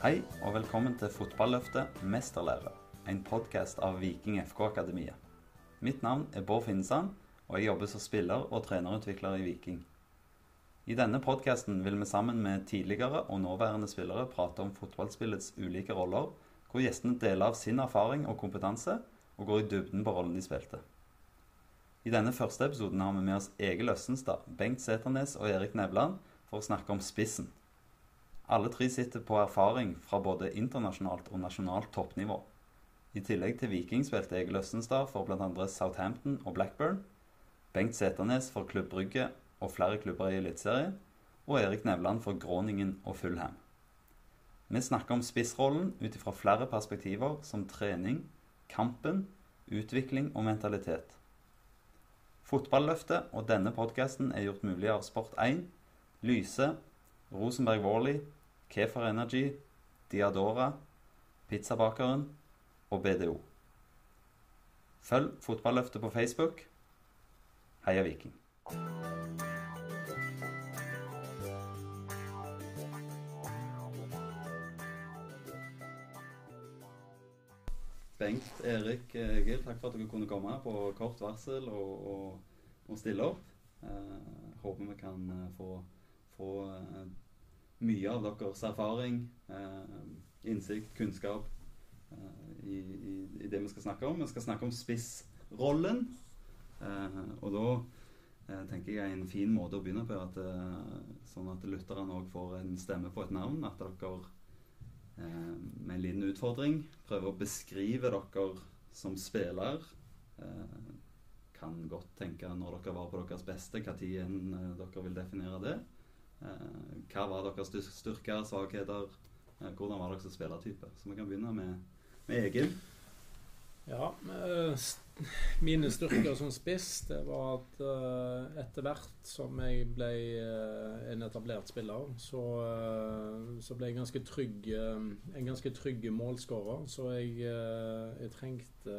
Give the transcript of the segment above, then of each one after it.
Hei og velkommen til Fotballøftet mesterlære, en podkast av Viking FK Akademiet. Mitt navn er Bård Finnesand, og jeg jobber som spiller og trenerutvikler i Viking. I denne podkasten vil vi sammen med tidligere og nåværende spillere prate om fotballspillets ulike roller, hvor gjestene deler av sin erfaring og kompetanse, og går i dybden på rollen de spilte. I denne første episoden har vi med oss Egil Østenstad, Bengt Seternes og Erik Nevland for å snakke om spissen. Alle tre sitter på erfaring fra både internasjonalt og nasjonalt toppnivå. I tillegg til Viking spilte Egil Østenstad for bl.a. Southampton og Blackburn, Bengt Seternes for Klubb Brygge og flere klubber i Eliteserien, og Erik Nevland for Groningen og Fulham. Vi snakker om spissrollen ut ifra flere perspektiver, som trening, kampen, utvikling og mentalitet. Fotballøftet og denne podkasten er gjort mulig av Sport1, Lyse, Rosenberg Warley Kefer Energy, Diadora, Pizzabakeren og BDO. Følg Fotballøftet på Facebook. Heia Viking. Bengt, Erik, Egil, takk for at dere kunne komme på kort varsel og, og, og stille opp. Eh, håper vi kan eh, få, få eh, mye av deres erfaring, eh, innsikt, kunnskap eh, i, i, i, det vi skal snakke om. Vi skal snakke om spissrollen. Eh, og da eh, tenker jeg en fin måte å begynne på, at, eh, sånn at lytterne òg får en stemme på et navn. At dere eh, med en liten utfordring Prøve å beskrive dere som spiller. kan godt tenke når dere var på deres beste, når dere vil definere det. Eh, hva var deres styrker, svakheter? Eh, hvordan var dere som spillertype? Så vi kan begynne med, med Egil. Ja, eh, mine styrker som spiss, det var at etter hvert som jeg ble en etablert spiller, så, så ble jeg ganske trygg, en ganske trygg målskårer. Så jeg, jeg trengte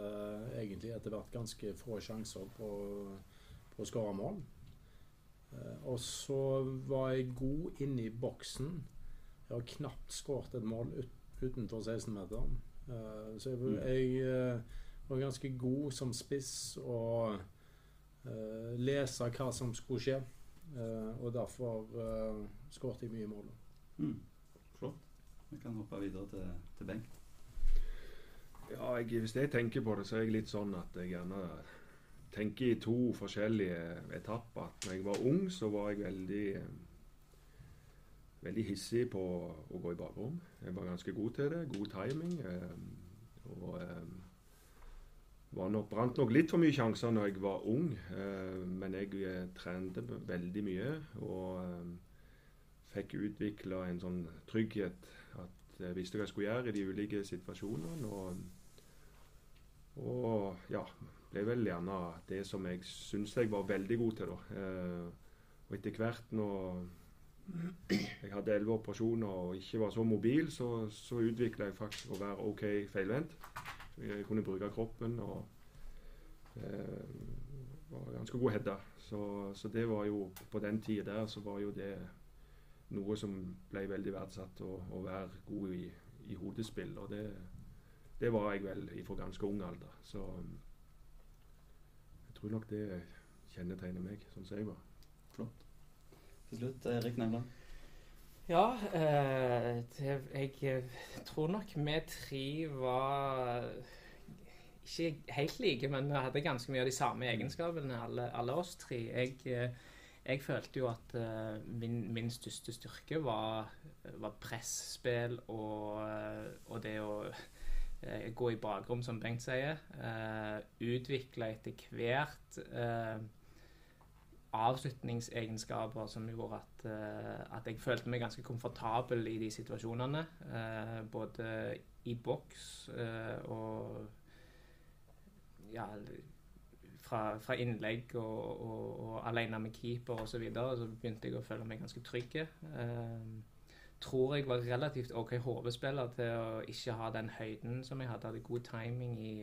egentlig etter hvert ganske få sjanser på, på å skåre mål. Eh, og så var jeg god inne i boksen. Jeg har knapt skåret et mål utenfor 16-meteren. Eh, så jeg, mm. jeg, uh, var ganske god som spiss og uh, lese hva som skulle skje. Uh, og derfor uh, skåret jeg mye mål. Mm. Flott. Vi kan hoppe videre til, til Bengt. Ja, jeg, Hvis jeg tenker på det, så er jeg litt sånn at jeg gjerne tenker i to forskjellige etapper. At når jeg var ung, så var jeg veldig, veldig hissig på å gå i bakrom. Jeg var ganske god til det. God timing. Eh, og eh, nok, brant nok litt for mye sjanser når jeg var ung, eh, men jeg trente veldig mye. Og fikk utvikla en sånn trygghet at jeg visste hva jeg skulle gjøre i de ulike situasjonene. Og, og ja, ble vel gjerne det som jeg syns jeg var veldig god til. da. Eh, og etter hvert når jeg hadde elleve operasjoner og ikke var så mobil, så, så utvikla jeg faktisk å være OK feilvendt. Jeg kunne bruke kroppen og eh, var ganske god hedda. Så, så, det var jo på den tida der så var jo det noe som ble veldig verdsatt, å, å være god i, i hodespill. Og det, det, var jeg vel fra ganske ung alder. Så tror nok det kjennetegner meg, sånn som jeg var. Flott. Til slutt, Erik Nevland. Ja, eh, det, jeg eh, tror nok vi tre var ikke helt like, men vi hadde ganske mye av de samme egenskapene, alle, alle oss tre. Jeg, eh, jeg, følte jo at uh, min, min, største styrke var, var presspill og, og det å eh, gå i bakrom, som Bengt sier. Uh, utvikle etter hvert eh, avslutningsegenskaper som gjorde at, eh, at, jeg følte meg ganske komfortabel i de situasjonene. Eh, både i boks eh, og ja, fra, fra, innlegg og, og, og alene med keeper osv. Så, videre, så begynte jeg å føle meg ganske trygg. Tror jeg var relativt OK HV-spiller til å ikke ha den høyden som jeg hadde. Hadde god timing i,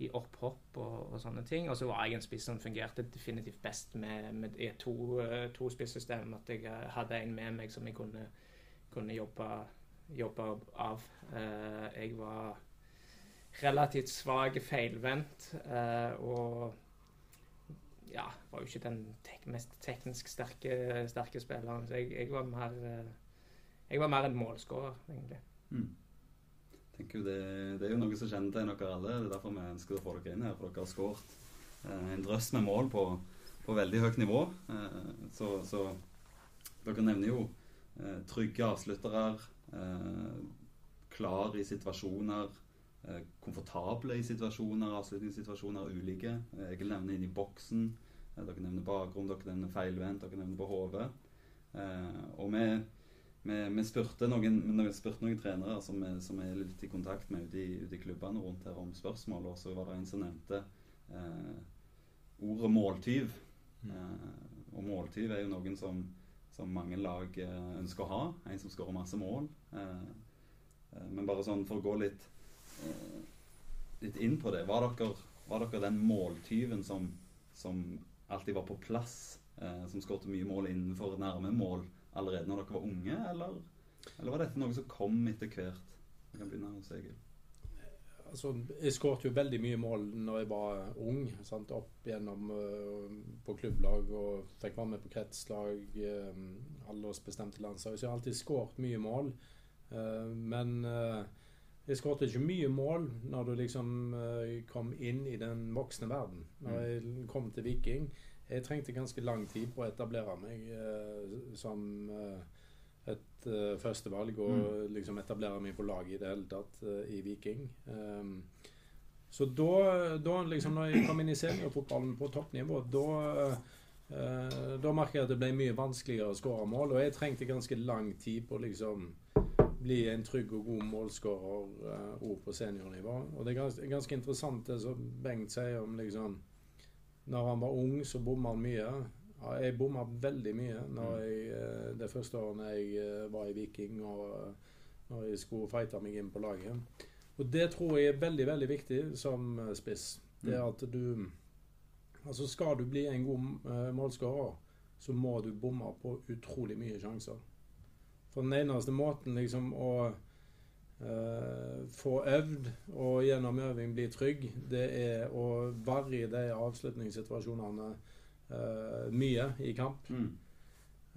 i opphopp og, og, sånne ting. Og så var jeg en spiss som fungerte definitivt best med, med i to, to spissystem. At jeg hadde en med meg som jeg kunne, kunne jobbe, jobbe av. jeg var relativt svak feilvendt og ja, var jo ikke den tek mest teknisk sterke, sterke spilleren. Så jeg, jeg, var mer jeg var mer en målskårer, egentlig. Mm. Det, det, er jo noe som kjennetegner dere alle. Det er derfor vi ønsker å få dere inn her. For dere har skåret eh, en drøss med mål på, på veldig høyt nivå. Eh, så, så, dere nevner jo eh, trygge avsluttere. Eh, klar i situasjoner. Eh, komfortable i situasjoner, avslutningssituasjoner ulike. Jeg Egil nevner inn i boksen. Eh, dere nevner bakrom, dere nevner feilvendt, dere nevner på hodet. og vi, vi, spurte noen, vi spurte noen trenere som vi, som er litt i kontakt med ute i, ute i, klubbene rundt her om spørsmål, og så var det en som nevnte eh, ordet måltyv. Mm. Eh, og måltyv er jo noen som, som mange lag ønsker å ha. En som skårer masse mål. Eh, men bare sånn for å gå litt Eh, litt inn på det. Var dere, var dere den måltyven som, som, alltid var på plass? Eh, som skåret mye mål innenfor nærme mål allerede når dere var unge, eller, eller var dette noe som kom etter hvert? Jeg kan begynne hos Egil. Altså, jeg skåret jo veldig mye mål når jeg var ung. Sant? Opp gjennom uh, på klubblag og fikk være med på kretslag. Uh, aldersbestemte landslag. Så jeg har alltid skåret mye mål. Uh, men jeg skåret ikke mye mål når du liksom kom inn i den voksne verden. Når mm. jeg kom til Viking. Jeg trengte ganske lang tid på å etablere meg eh, som eh, et førstevalg og mm. liksom etablere meg på laget i det hele tatt i Viking. Um, så da, da, liksom når jeg kom inn i seniorfotballen på toppnivå, da da merka jeg at det ble mye vanskeligere å skåre mål, og jeg trengte ganske lang tid på liksom bli en trygg og god målskårer uh, på seniornivå. Og det er ganske, ganske, interessant det som Bengt sier om liksom Når han var ung, så bomma han mye. Jeg bomma veldig mye når mm. jeg, uh, det første året jeg uh, var i Viking og når jeg skulle fighte meg inn på laget. Og det tror jeg er veldig, veldig viktig som spiss. Det er at du Altså skal du bli en god målskårer, så må du bomme på utrolig mye sjanser. For den eneste måten liksom å få øvd og gjennom øving bli trygg, det er å i de avslutningssituasjonene uh, mye i kamp. Mm.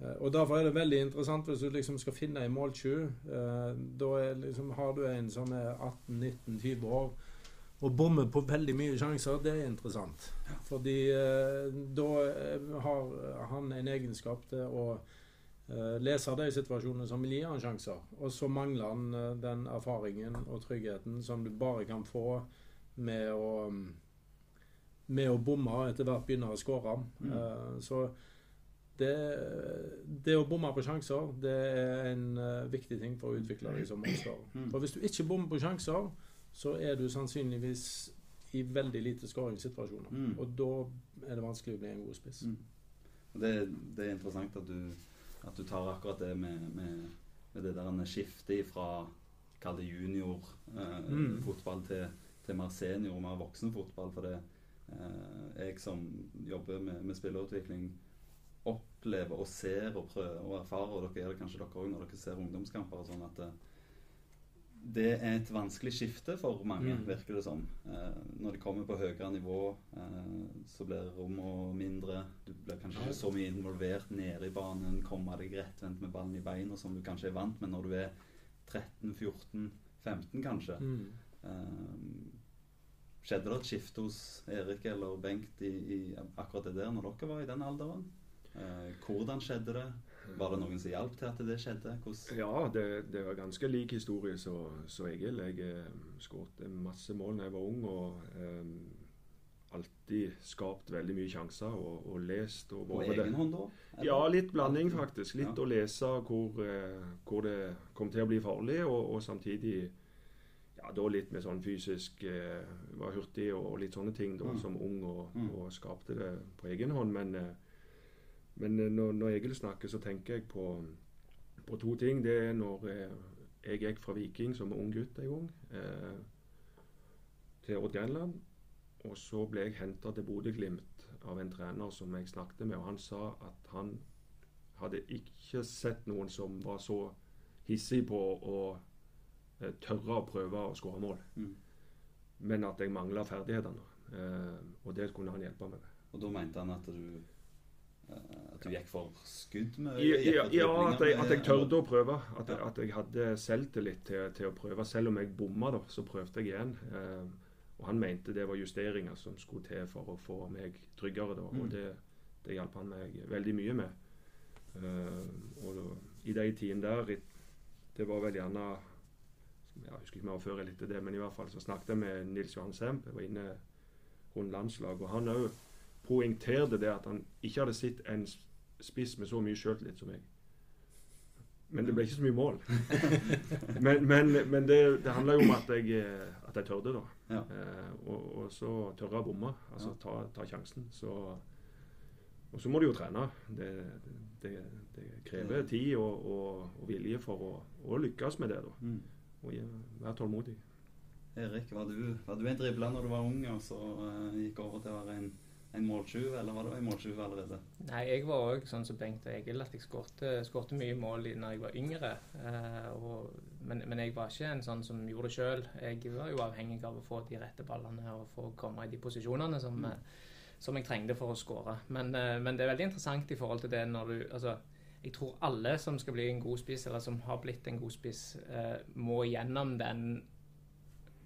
Uh, og Derfor er det veldig interessant hvis du liksom skal finne en måltjuv. da liksom, har du en som er 18-19-20 år og bommer på veldig mye sjanser. Det er interessant. Fordi da har han en egenskap til å uh, leser de situasjonene som vil gi han sjanser. Og så mangler han uh, den erfaringen og tryggheten som du bare kan få med å um, med å bomme etter hvert begynner å skåre. Mm. Uh, så det, det, å bomme på sjanser det er en uh, viktig ting for å utvikle deg som målskårer. Mm. For hvis du ikke bommer på sjanser, så er du sannsynligvis i veldig lite skåringssituasjoner. Mm. Og da er det vanskelig å bli en god spiss. Mm. Det, det, er interessant at du at du tar akkurat det med, med, med det der skiftet fra Kall det juniorfotball eh, mm. til, til, mer senior, mer voksenfotball. For det eh, jeg som jobber med, med spillerutvikling, opplever og ser og prøver og erfarer, og dere er det kanskje dere òg når dere ser ungdomskamper, og sånn at eh, det er et vanskelig skifte for mange, mm. virker det som. Eh, når de kommer på høyere nivå, eh, så blir rommet mindre. Du blir kanskje ikke så mye involvert nede i banen, komme deg rettvendt med ballen i beina, som du kanskje er vant med når du er 13-14-15, kanskje. Mm. Eh, skjedde det et skifte hos Erik eller Bengt i, i, akkurat det der når dere var i den alderen? Eh, hvordan skjedde det? Var det noen som hjalp til at det skjedde? Hvordan? Ja, det, det, var ganske lik historie som Egil. Jeg eh, skåret masse mål da jeg var ung. og eh, alltid skapt veldig mye sjanser og, og lest. Og På egen hånd da? Ja, litt blanding faktisk. Litt ja. å lese hvor, eh, hvor, det kom til å bli farlig, og, og samtidig ja, da litt med sånn fysisk eh, Var hurtig og, litt sånne ting da, mm. som ung, og, mm. og, skapte det på egen hånd. Men eh, men eh, når, når Egil snakker, så tenker jeg på, på, to ting. Det er når eh, jeg gikk fra Viking som ung gutt en gang eh, til Odd Grenland. og så ble jeg henta til Bodø-Glimt av en trener som jeg snakket med, og han sa at han hadde ikke sett noen som var så hissig på å eh, tørre å prøve å skåre mål. Mm. Men at jeg mangla ferdighetene. Eh, og det kunne han hjelpe meg med. Og da mente han at du At du gikk for skudd med Ja, ja, at, jeg, at jeg tørde å prøve. At, jeg- Ja. at jeg hadde selvtillit til, til å prøve. Selv om jeg bomma, da, så prøvde jeg igjen. Eh, og han mente det var justeringer som skulle til for å få meg tryggere. Da, Mm. og det, det hjalp han meg veldig mye med. Eh, og da, i de tidene der Det var vel gjerne Jeg husker ikke mer jeg før eller etter det, men i hvert fall så snakket jeg med Nils Johan Semp. Jeg var inne rundt landslag, og han òg poengterte det at han ikke hadde sett en spiss med så mye sjøltillit som meg. Men det ble ikke så mye mål. men men, men det, det handler jo om at jeg, eh, at jeg tørde, da. Ja. Eh, og, og så tørre å bomme. Altså Ja. ta, ta sjansen. Så, og så må du jo trene. Det, det, det krever tid og, og, og vilje for å, å lykkes med det. da. Mm. Og ja, være tålmodig. Erik, var du, var du en dribler når du var ung, og så uh, gikk over til å være en, en måltjuv, eller var du en måltjuv allerede? Nei, jeg var òg sånn som Bengt og Egil, at jeg skårte mye mål når jeg var yngre. Eh, og, men, men jeg var ikke en sånn som gjorde det sjøl. Jeg var jo avhengig av å få de rette ballene og få komme i de posisjonene som, Mm. eh, som jeg trengte for å skåre. Men, eh, men det er veldig interessant i forhold til det når du Altså, jeg tror alle som skal bli en god spiss, eller som har blitt en god spiss, eh, må gjennom den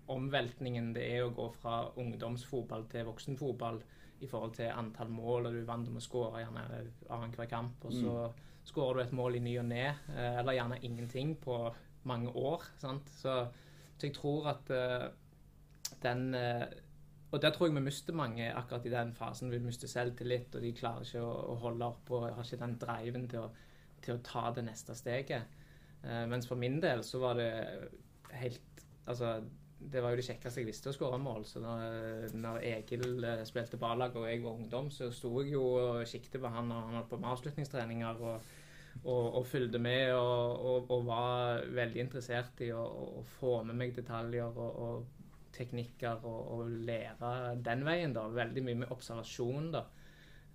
omveltningen det er å gå fra ungdomsfotball til voksenfotball i forhold til antall mål, og du er vant til å skåre gjerne annenhver kamp, og så skårer du et mål i ny og ne, eh, eller gjerne ingenting på mange år. Sant? Så, så jeg tror at uh, den uh, Og der tror jeg vi mister mange akkurat i den fasen. Vi mister selvtillit, og de klarer ikke å, å holde opp og har ikke den driven til å, til å ta det neste steget. Uh, mens for min del så var det helt Altså, det var jo det kjekkeste jeg visste å skåre mål. Så når, når Egil eh, spilte ballag og jeg var ungdom, så sto jeg jo og siktet på han og han holdt på med avslutningstreninger og, og, og fulgte med og, og, og var veldig interessert i å, få med meg detaljer og, teknikker og lære den veien, da. Veldig mye med observasjon, da.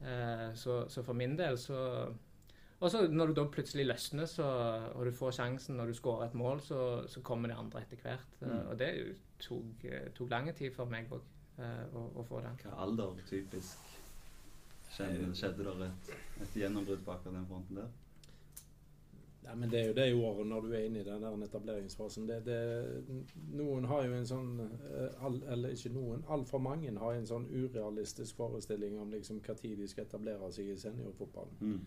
Eh, så, så for min del så og så når du da plutselig løsner, så, og du får sjansen når du skårer et mål, så, så kommer det andre etter hvert. Eh, Mm. Og det tok, eh, tok lang tid for meg òg å, å få den. Hva alder typisk skjedde, skjedde det et, et gjennombrudd på akkurat den fronten der? Ja, men Det er jo det året når du er inne i den der etableringsfasen. Det, det, noen har jo en sånn eh, all, Eller ikke noen, altfor mange har en sånn urealistisk forestilling om liksom hva tid de skal etablere seg i seniorfotballen. Mm.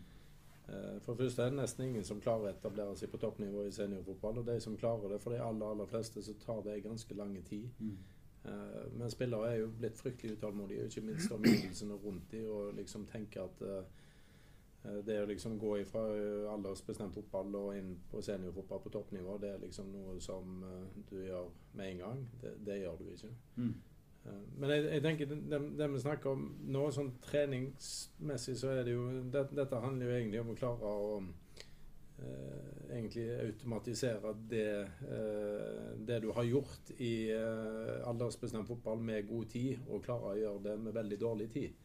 Eh, For det første er det nesten ingen som klarer å etablere seg på toppnivå i seniorfotball. Og de som klarer det, for de aller, aller fleste, så tar det ganske lang tid. Mm. Eh, Men spillere er jo blitt fryktelig utålmodige, ikke minst omgivelsene rundt dem, og liksom tenker at eh, det å liksom gå ifra aldersbestemt fotball og inn på seniorfotball på toppnivå, det er liksom noe som du gjør med en gang. Det, det gjør du ikke. Mm. Men jeg, jeg tenker det, det vi snakker om nå, sånn treningsmessig, så er det jo det, Dette handler jo egentlig om å klare å eh, egentlig automatisere det, eh, det du har gjort i eh, aldersbestemt fotball med god tid, og klare å gjøre det med veldig dårlig tid.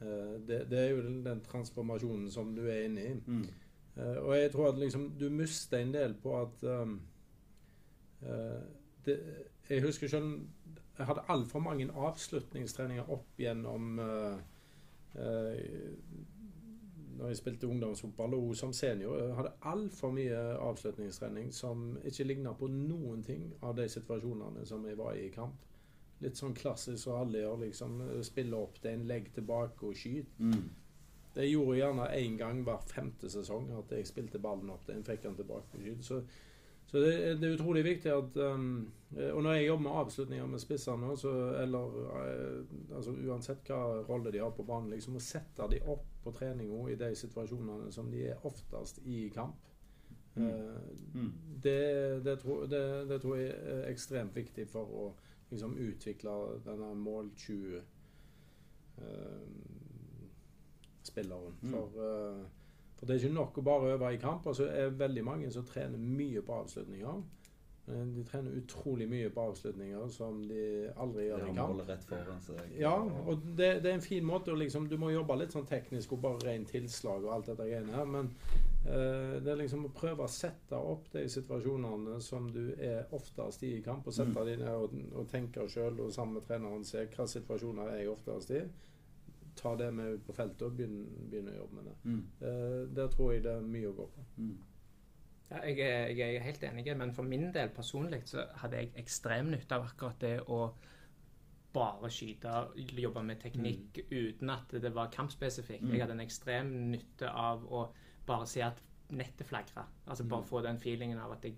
Eh, det, det er jo den, den transformasjonen som du er inne i. Mm. Eh, og jeg tror at liksom du mister en del på at eh, det, Jeg husker selv jeg hadde altfor mange avslutningstreninger opp gjennom uh, når jeg spilte ungdomsfotball og som senior. Jeg hadde altfor mye avslutningstrening som ikke ligna på noen ting av de situasjonene som jeg var i i kamp. Litt sånn klassisk som alle gjør, liksom. Spille opp til en legg tilbake og skyte. Mm. Det gjorde jeg gjerne én gang hver femte sesong at jeg spilte ballen opp til en fikk den tilbake. og skyt. Så, det, det er utrolig viktig at um, Og når jeg jobber med avslutninger med spissene, så Eller uh, altså uansett hva rolle de har på banen, liksom å sette de opp på treninga i de situasjonene som de er oftest i kamp. Mm. Uh, Mm. det, det, tror, det, det tror jeg er ekstremt viktig for å liksom, utvikle denne mål 20 spilleren. Mm. For, eh, for det er ikke nok å bare øve i kamp. Altså er veldig mange som trener mye på avslutninger. De trener utrolig mye på avslutninger som de aldri gjør i kamp. rett foran seg. Ja, og det, det er en fin måte å liksom Du må jobbe litt sånn teknisk og bare rent tilslag og alt dette greiene her, men uh, det er liksom å prøve å sette opp de situasjonene som du er oftest i i kamp, og sette Mm. ned og, og tenke sjøl og sammen med treneren se hvilke situasjoner er jeg oftest i. Ta det med ut på feltet og begynne, begynne å jobbe med det. Mm. Eh, der tror jeg det er mye å gå på. Mm. Ja, jeg, er, jeg er helt enig, men for min del personlig så hadde jeg ekstrem nytte av akkurat det å bare skyte, jobbe med teknikk uten at det var kampspesifikt. Mm. Jeg hadde en ekstrem nytte av å bare se at nettet flagra. Altså bare Mm. få den feelingen av at jeg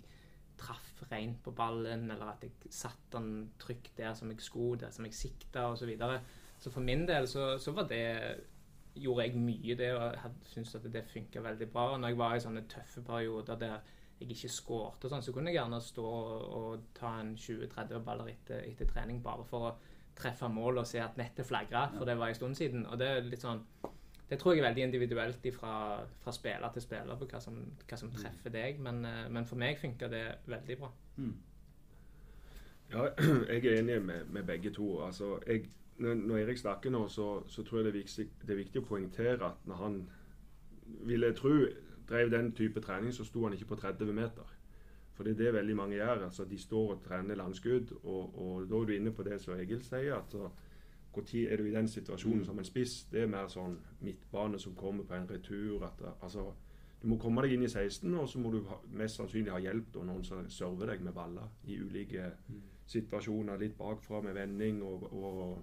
traff rent på ballen, eller at jeg satt den trygt der som jeg skulle, der som jeg sikta, osv. Så, videre. Så for min del så, så var det gjorde jeg mye det, og jeg syntes at det funka veldig bra. Og når jeg var i sånne tøffe perioder der jeg ikke skårte, sånn, så kunne jeg gjerne stå og, ta en 20-30 baller etter, etter trening bare for å treffe mål og se at nettet flagra, for det var en stund siden. Og det er litt sånn det tror jeg er veldig individuelt fra, fra spiller til spiller på hva som, hva som treffer deg, men, eh, men for meg funka det veldig bra. Mm. Ja, jeg er enig med, med begge to. Altså, jeg, når, Erik snakker nå, så, så tror jeg det er, viktig, det er viktig å poengtere at når han ville tro drev den type trening, så sto han ikke på 30 meter. For det er det veldig mange gjør. altså De står og trener langskudd, og, og da er du inne på det som Egil sier. at Når er du i den situasjonen Mm. som en spiss? Det er mer sånn midtbane som kommer på en retur. at altså du må komme deg inn i 16, og så må du ha, mest sannsynlig ha hjelp av noen som server deg med baller i ulike situasjoner. Litt bakfra med vending og, og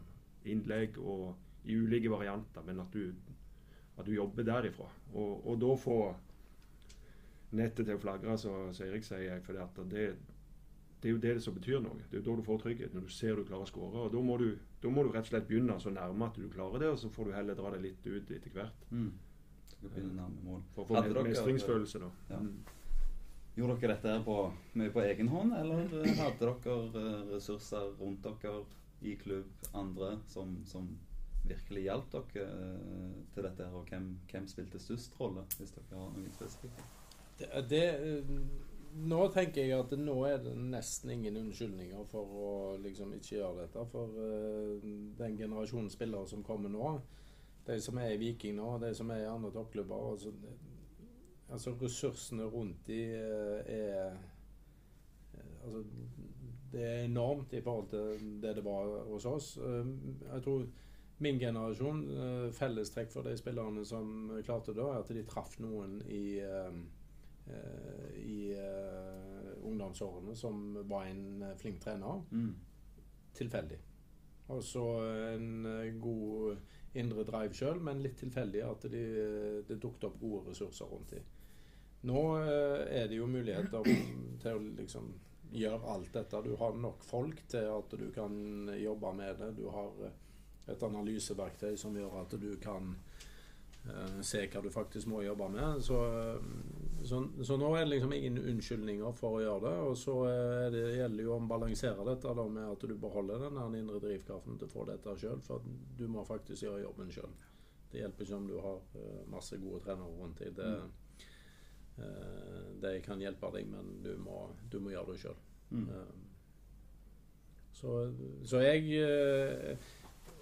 innlegg og i ulike varianter. Men at du, at du jobber derifra. Og, og da få nettet til å flagre, som Eirik sier. For det, det er jo det som betyr noe. Det er jo da du får trygghet, når du ser du klarer å skåre. Da må, du, da må du rett og slett begynne så nærme at du klarer det, og så får du heller dra deg litt ut etter hvert. Mm. For å få en mestringsfølelse, da. Ja. Gjorde dere dette på, mye på egen hånd, eller hadde dere eh, ressurser rundt dere i klubb, andre, som, som virkelig hjalp dere eh, til dette her, og hvem, hvem spilte størst rolle, hvis dere har noe spesifikt? Det, det, eh, nå tenker jeg at nå er det nesten ingen unnskyldninger for å liksom ikke gjøre dette. For eh, den generasjonen spillere som kommer nå, de som er i Viking nå, de som er i andre toppklubber altså, altså ressursene rundt de er Altså det er enormt i forhold til det det var hos oss. Eh, Jeg tror min generasjon, eh, fellestrekk for de spillerne som klarte det, er at de traff noen i eh, eh, i eh, ungdomsårene som var en flink trener. Mm. Tilfeldig. Og så en god indre drive sjøl, men litt tilfeldig at de, det dukket opp gode ressurser rundt dem. Nå er det jo muligheter til å liksom gjøre alt dette. Du har nok folk til at du kan jobbe med det. Du har eh, et analyseverktøy som gjør at du kan uh, se hva du faktisk må jobbe med. Så, eh, så, så nå er det liksom ingen unnskyldninger for å gjøre det. Og så det gjelder jo å balansere dette da med at du beholder den indre drivkraften til å få dette sjøl. For du må faktisk gjøre jobben sjøl. Det hjelper ikke om du har masse gode trenere rundt deg. Det, eh, de kan hjelpe deg, men du må, du må gjøre det sjøl. Mm. Så, så jeg, eh,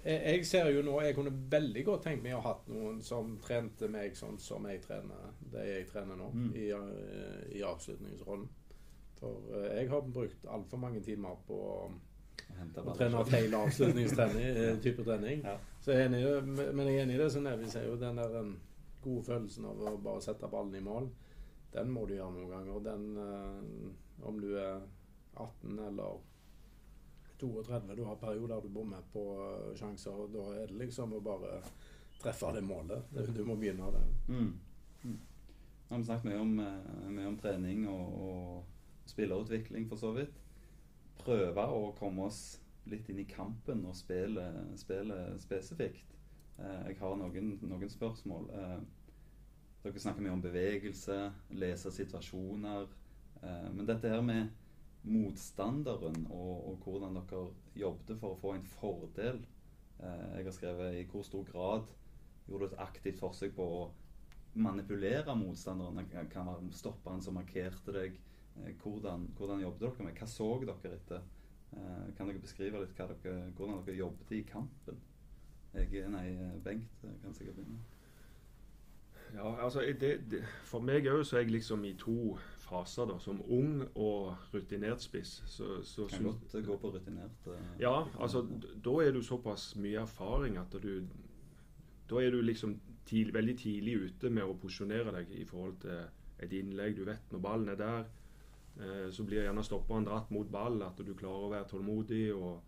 jeg Jeg ser jo nå Jeg kunne veldig godt tenkt meg å ha hatt noen som trente meg sånn som jeg trener det jeg trener nå, Mm. i, eh, i avslutningsrollen. For eh, jeg har brukt altfor mange timer på å trene feil avslutningstrening, eh, trening. Ja. Så jeg er enig, men jeg er enig i det som Nevi sier, den der den gode følelsen av å bare sette ballen i mål, den må du gjøre noen ganger. Den, eh, om du er 18 eller 32, du har perioder du bommer på eh, sjanser, og da er det liksom å bare treffe det målet. Det- Du må begynne der. Mm. Mm. Nå har vi snakket mye om, eh, mye om trening og, og spillerutvikling, for så vidt. Prøve å komme oss litt inn i kampen og spille, spesifikt. Jeg har noen, noen spørsmål. Dere snakker mye om bevegelse, lese situasjoner. Eh, men dette her med motstanderen og, og hvordan dere jobbet for å få en fordel eh, Jeg har skrevet i hvor stor grad gjorde du et aktivt forsøk på å manipulere motstanderen. Kan være han som markerte deg, eh, hvordan, hvordan jobbet dere med? Hva så dere etter? Kan dere beskrive litt dere, hvordan dere jobbet i kampen? Jeg, nei, Bengt kan sikkert begynne. Ja, altså det, det, For meg òg så er jeg liksom i to faser. da, Som ung og rutinert spiss. Så, så, kan godt gå på rutinert. Uh, ja, altså da er du såpass mye erfaring at du Da er du liksom tid, veldig tidlig ute med å posisjonere deg i forhold til et innlegg. Du vet når ballen er der, eh, så blir gjerne stopperen dratt mot ball. At du klarer å være tålmodig. og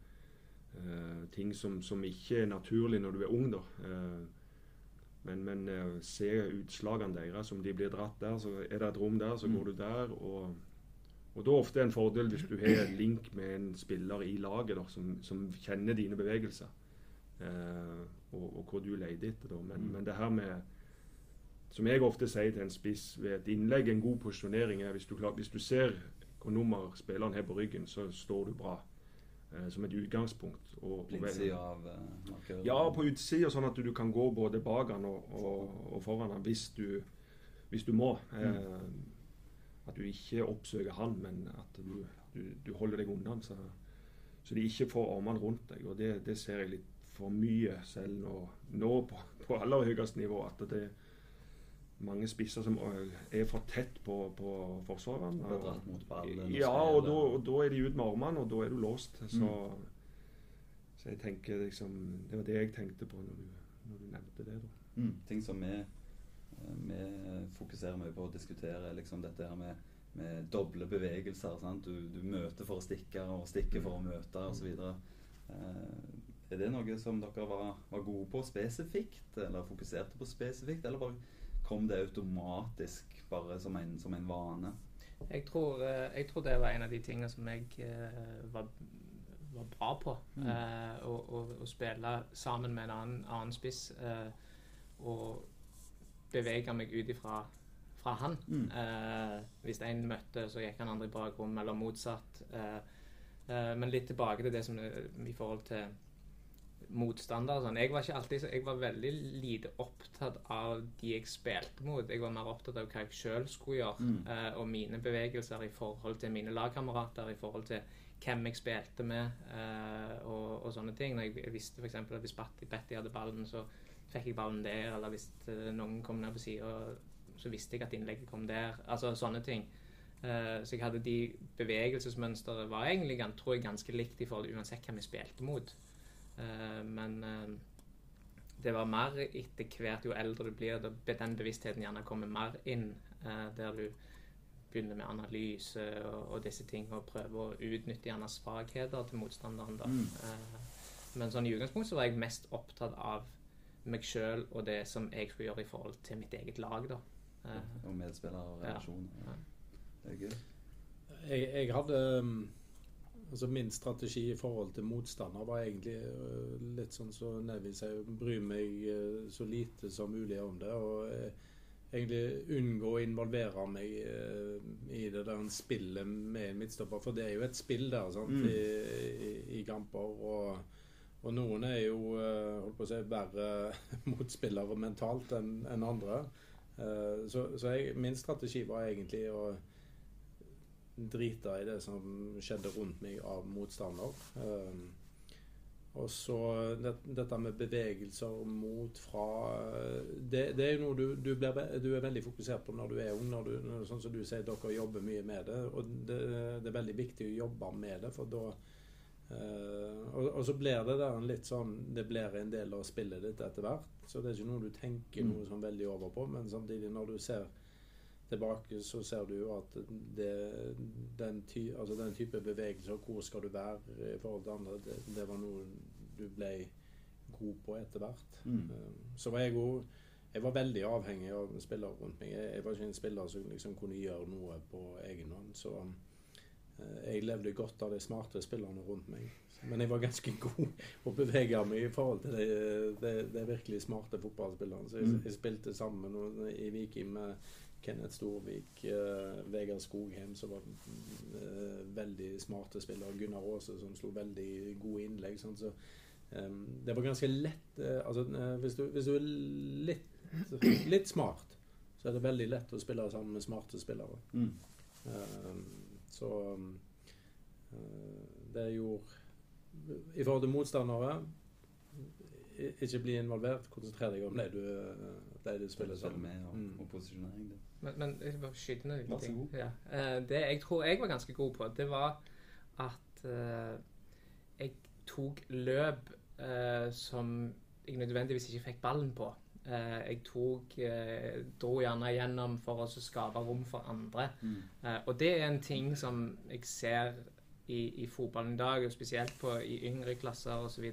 eh, Ting som, som, ikke er naturlig når du er ung. da. Eh, men, men uh, se utslagene deres. Om de blir dratt der, så er det et rom der, så mm. går du der. Og, og da er ofte en fordel hvis du har en link med en spiller i laget der, som, som, kjenner dine bevegelser. Uh, og, og, hvor du leter etter. Men, mm. men, det her med Som jeg ofte sier til en spiss ved et innlegg, en god posisjonering er hvis du, hvis du ser hvor nummer spilleren har på ryggen, så står du bra. Uh, som et utgangspunkt. Og, Blindsida av uh, markøren? Ja, på utsida, sånn at du kan gå både bak den og, og, og, foran den hvis du, hvis du må. Mm. Eh, at du ikke oppsøker han, men at du, du, du holder deg unna så, så, de ikke får armene rundt deg. og Det, det ser jeg litt for mye selv nå, nå på, på aller høyeste nivå. at det mange spisser som eh, er for tett på, på forsvareren. Ja, og da, og da, er de ut med armene, og da er du låst. Så mm. Så jeg tenker liksom Det var det jeg tenkte på når du, når du nevnte det. Mm, ting som vi, eh, vi, fokuserer mye på å diskutere, liksom dette her med, med doble bevegelser. Sant? Du, du, møter for å stikke og stikker for å møte osv. Eh, er det noe som dere var, var, gode på spesifikt, eller fokuserte på spesifikt, eller bare kom det automatisk bare som en, som en vane? Jeg tror, eh, jeg tror, det var en av de tingene som jeg eh, var var bra på. Mm. Eh, å, å, å, spille sammen med en annen, annen spiss eh, og bevege meg ut ifra fra han. Mm. Eh, hvis en møtte, så gikk han andre i bakrom, eller motsatt. Eh, men litt tilbake til det som i forhold til motstandere. Sånn. Jeg var ikke alltid Jeg var veldig lite opptatt av de jeg spilte mot. Jeg var mer opptatt av hva jeg sjøl skulle gjøre, mm. uh, og mine bevegelser i forhold til mine lagkamerater, i forhold til hvem jeg spilte med uh, og, og, sånne ting. Når jeg, jeg visste f.eks. at hvis Betty hadde ballen, så fikk jeg ballen der. Eller hvis uh, noen kom ned på sida, så visste jeg at innlegget kom der. Altså sånne ting. Så jeg hadde de bevegelsesmønsteret var egentlig tror jeg, ganske likt i forhold uansett hvem jeg spilte mot. Men det var mer etter hvert jo eldre du blir, den bevisstheten gjerne kommer mer inn. der du begynner med analyse og, og disse tingene og prøver å utnytte gjerne svakheter til motstanderen. da. Mm. Uh, men sånn i utgangspunktet så var jeg mest opptatt av meg sjøl og det som jeg skulle gjøre i forhold til mitt eget lag. da. Uh, og medspillere og relasjoner. Ja. Det er gøy. Jeg, jeg hadde um, altså Min strategi i forhold til motstander var egentlig uh, litt sånn som så Nevi sier, bry meg uh, så lite som mulig om det. og uh, egentlig unngå å involvere meg i det der spillet med en midtstopper. For det er jo et spill der sant, mm. I, i, i, kamper. Og, og, noen er jo holdt på å si, verre motspillere mentalt enn en andre. Så, så jeg, min strategi var egentlig å drite i det som skjedde rundt meg av motstander. Uh, og så det, dette med bevegelser mot, fra Det, det er jo noe du, du, blir, du, er veldig fokusert på når du er ung. Når du, når, sånn som du sier, dere jobber mye med det. Og det, det er veldig viktig å jobbe med det, for da uh, og, og, så blir det der en litt sånn Det blir en del av spillet ditt etter hvert. Så det er ikke noe du tenker mm. noe sånn veldig over på. Men samtidig, når du ser tilbake, så ser du jo at det, den, ty, altså den, type bevegelser, hvor skal du være i forhold til andre, det, det var noe du ble god på etter hvert. Mm. Um, så var jeg jo jeg var veldig avhengig av spillere rundt meg. Jeg, jeg var ikke en spiller som liksom kunne gjøre noe på egen hånd. Så uh, jeg levde godt av de smarte spillerne rundt meg. Men jeg var ganske god å bevege meg i forhold til de, de, de virkelig smarte fotballspillerne. Så jeg, mm. jeg spilte sammen i Viking med Kenneth Storvik, uh, Vegard Skogheim, som var uh, veldig smarte spillere. Gunnar Aase, som slo veldig gode innlegg. Sånn, så um, det var ganske lett uh, altså, hvis, du, hvis, du, er litt, litt, smart, så er det veldig lett å spille sammen med smarte spillere. Mm. Eh, så eh, det gjorde I forhold til motstandere ikke bli involvert. Konsentrer deg om det du, det du spiller sammen. med og, Mm. og posisjonering. Det. Men, men jeg bare skyte ned så ting. Ja. Eh, det jeg tror jeg var ganske god på, det var at uh, jeg tok løp uh, som jeg nødvendigvis ikke fikk ballen på. Uh, jeg tok dro gjerne gjennom for å så skape rom for andre. Mm. Og det er en ting som jeg ser i, i fotballen i dag, og spesielt på, i yngre klasser osv.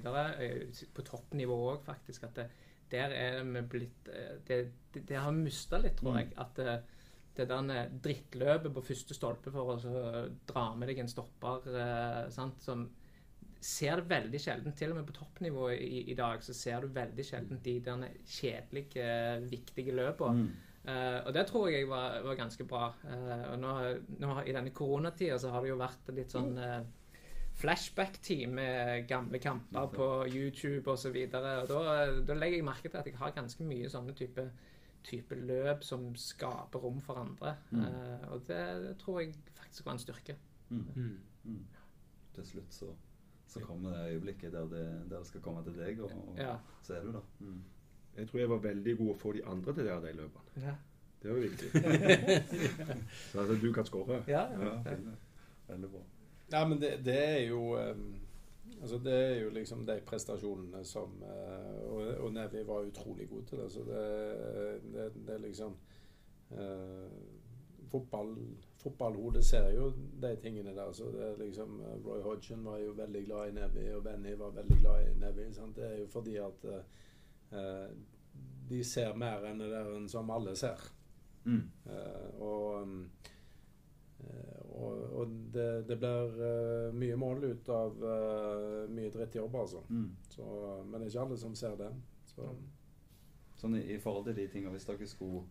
På toppnivå òg, faktisk. At det, der er vi blitt eh, Det, det, det har vi mista litt, tror Mm. jeg. At det, det der drittløpet på første stolpe for å dra med deg en stopper eh, sant, som ser det veldig sjelden. Til og med på toppnivå i, i dag så ser du veldig sjelden de der kjedelige, viktige løpene. Mm. Eh, og det tror jeg var, var ganske bra. Eh, og nå, nå I denne koronatida så har det jo vært litt sånn uh, flashback-tid med gamle kamper på YouTube osv. Da, da legger jeg merke til at jeg har ganske mye sånne type, type løp som skaper rom for andre. Mm. Uh, og det, det tror jeg faktisk var en styrke. Mm. Mm. Mm. Til slutt så, så kommer det øyeblikket der det, der det skal komme til deg, og, og Ja. så er du der. Mm. Jeg tror jeg var veldig god å få de andre til å gjøre de løpene. Ja. Det var viktig. så at du kan skåre. Ja, Ja, ja. Veldig bra. Ja, men det, det er jo um, Altså det er jo liksom de prestasjonene som uh, og, og Nevi var utrolig god til det. Så det, det, det er liksom uh, Fotball Fotballhodet ser jo de tingene der. Så det er liksom Roy Hodgson var jo veldig glad i Nevi, og Benny var veldig glad i Nevi. Sant? Det er jo fordi at uh, de ser mer enn det der enn som alle ser. Mm. Og um, og, og det, det blir eh, mye mål ut av eh, mye drittjobb, altså. Mm. Så, men det er ikke alle som ser det. Så, Sånn i, i forhold til de tingene, hvis dere skulle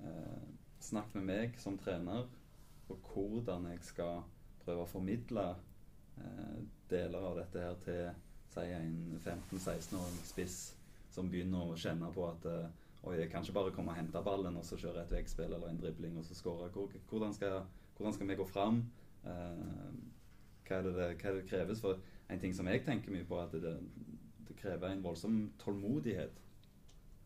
eh, snakke med meg som trener, og hvordan jeg skal prøve å formidle eh, deler av dette her til si en 15-16-åring spiss som begynner å kjenne på at eh, Oi, jeg kan ikke bare komme og hente ballen og så kjøre et veggspill eller en dribling og så skåre. Hvordan skal, hvordan skal vi gå fram? Eh, hva, er det, hva er det kreves? For en ting som jeg tenker mye på, er at det, det krever en voldsom tålmodighet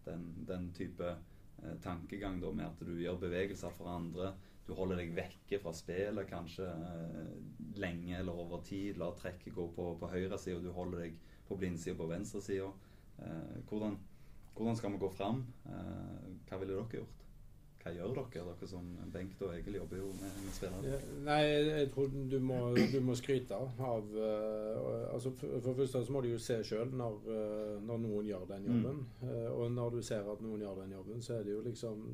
den, den type eh, tankegang da, med at du gjør bevegelser for andre. Du holder deg vekke fra spillet kanskje eh, lenge eller over tid. Lar trekket gå på, på høyresida, du holder deg på blindsida på venstresida. Hvordan, hvordan skal vi gå fram? Hva ville dere gjort? Hva gjør dere? Dere som Bengt og Egil jobber jo med, med spillerne? nei, jeg tror du må, du må skryte av uh, altså for, det første så må du jo se sjøl når, uh, når noen gjør den jobben. Eh, og når du ser at noen gjør den jobben, så er det jo liksom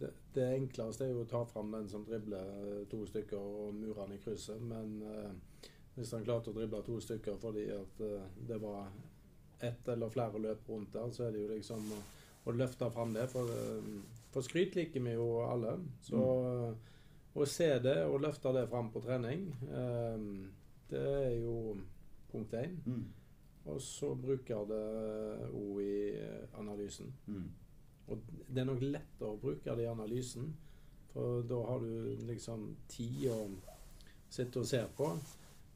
det, det enkleste er jo å ta fram den som dribler to stykker og murer i krysset. Men hvis han klarte å drible to stykker fordi at det var ett eller flere løp rundt der, så er det jo liksom å, å løfte fram det. For, for skryt liker vi jo alle. Så å se det og løfte det fram på trening, eh, det er jo punkt én. Mm. Og så bruker det òg i analysen. Mm. Og det er nok lettere å bruke det i analysen, for da har du liksom tid å sitte og se på.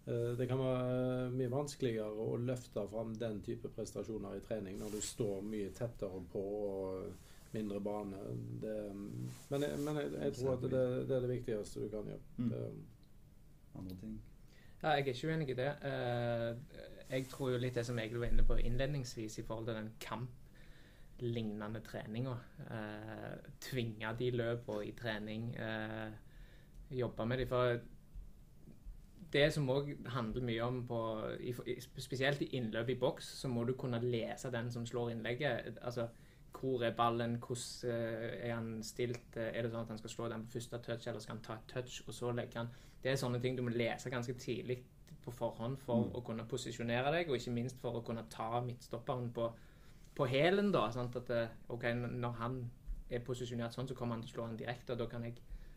Eh, Det kan være mye vanskeligere å løfte fram den type prestasjoner i trening når du står mye tettere på og mindre bane. Det, men jeg, men jeg, jeg tror at det, det er det viktigste du kan gjøre. Mm. Andre ting. Ja, jeg er ikke uenig i det. Eh, jeg tror jo litt det som Egil var inne på innledningsvis i forhold til den kamplignende treninga. Uh, tvinge de løpene i trening. eh, jobbe med de. For det som òg handler mye om på Spesielt i innløp i boks, så må du kunne lese den som slår innlegget. Altså hvor er ballen, hvordan eh, er han stilt, Eh, er det sånn at han skal slå den på første touch, eller skal han ta et touch, og så legge han Det er sånne ting du må lese ganske tidlig på forhånd for Mm. å kunne posisjonere deg, og ikke minst for å kunne ta midtstopperen på, på hælen, da. Sant? At eh, OK, når han er posisjonert sånn, så kommer han til å slå han direkte, og da kan jeg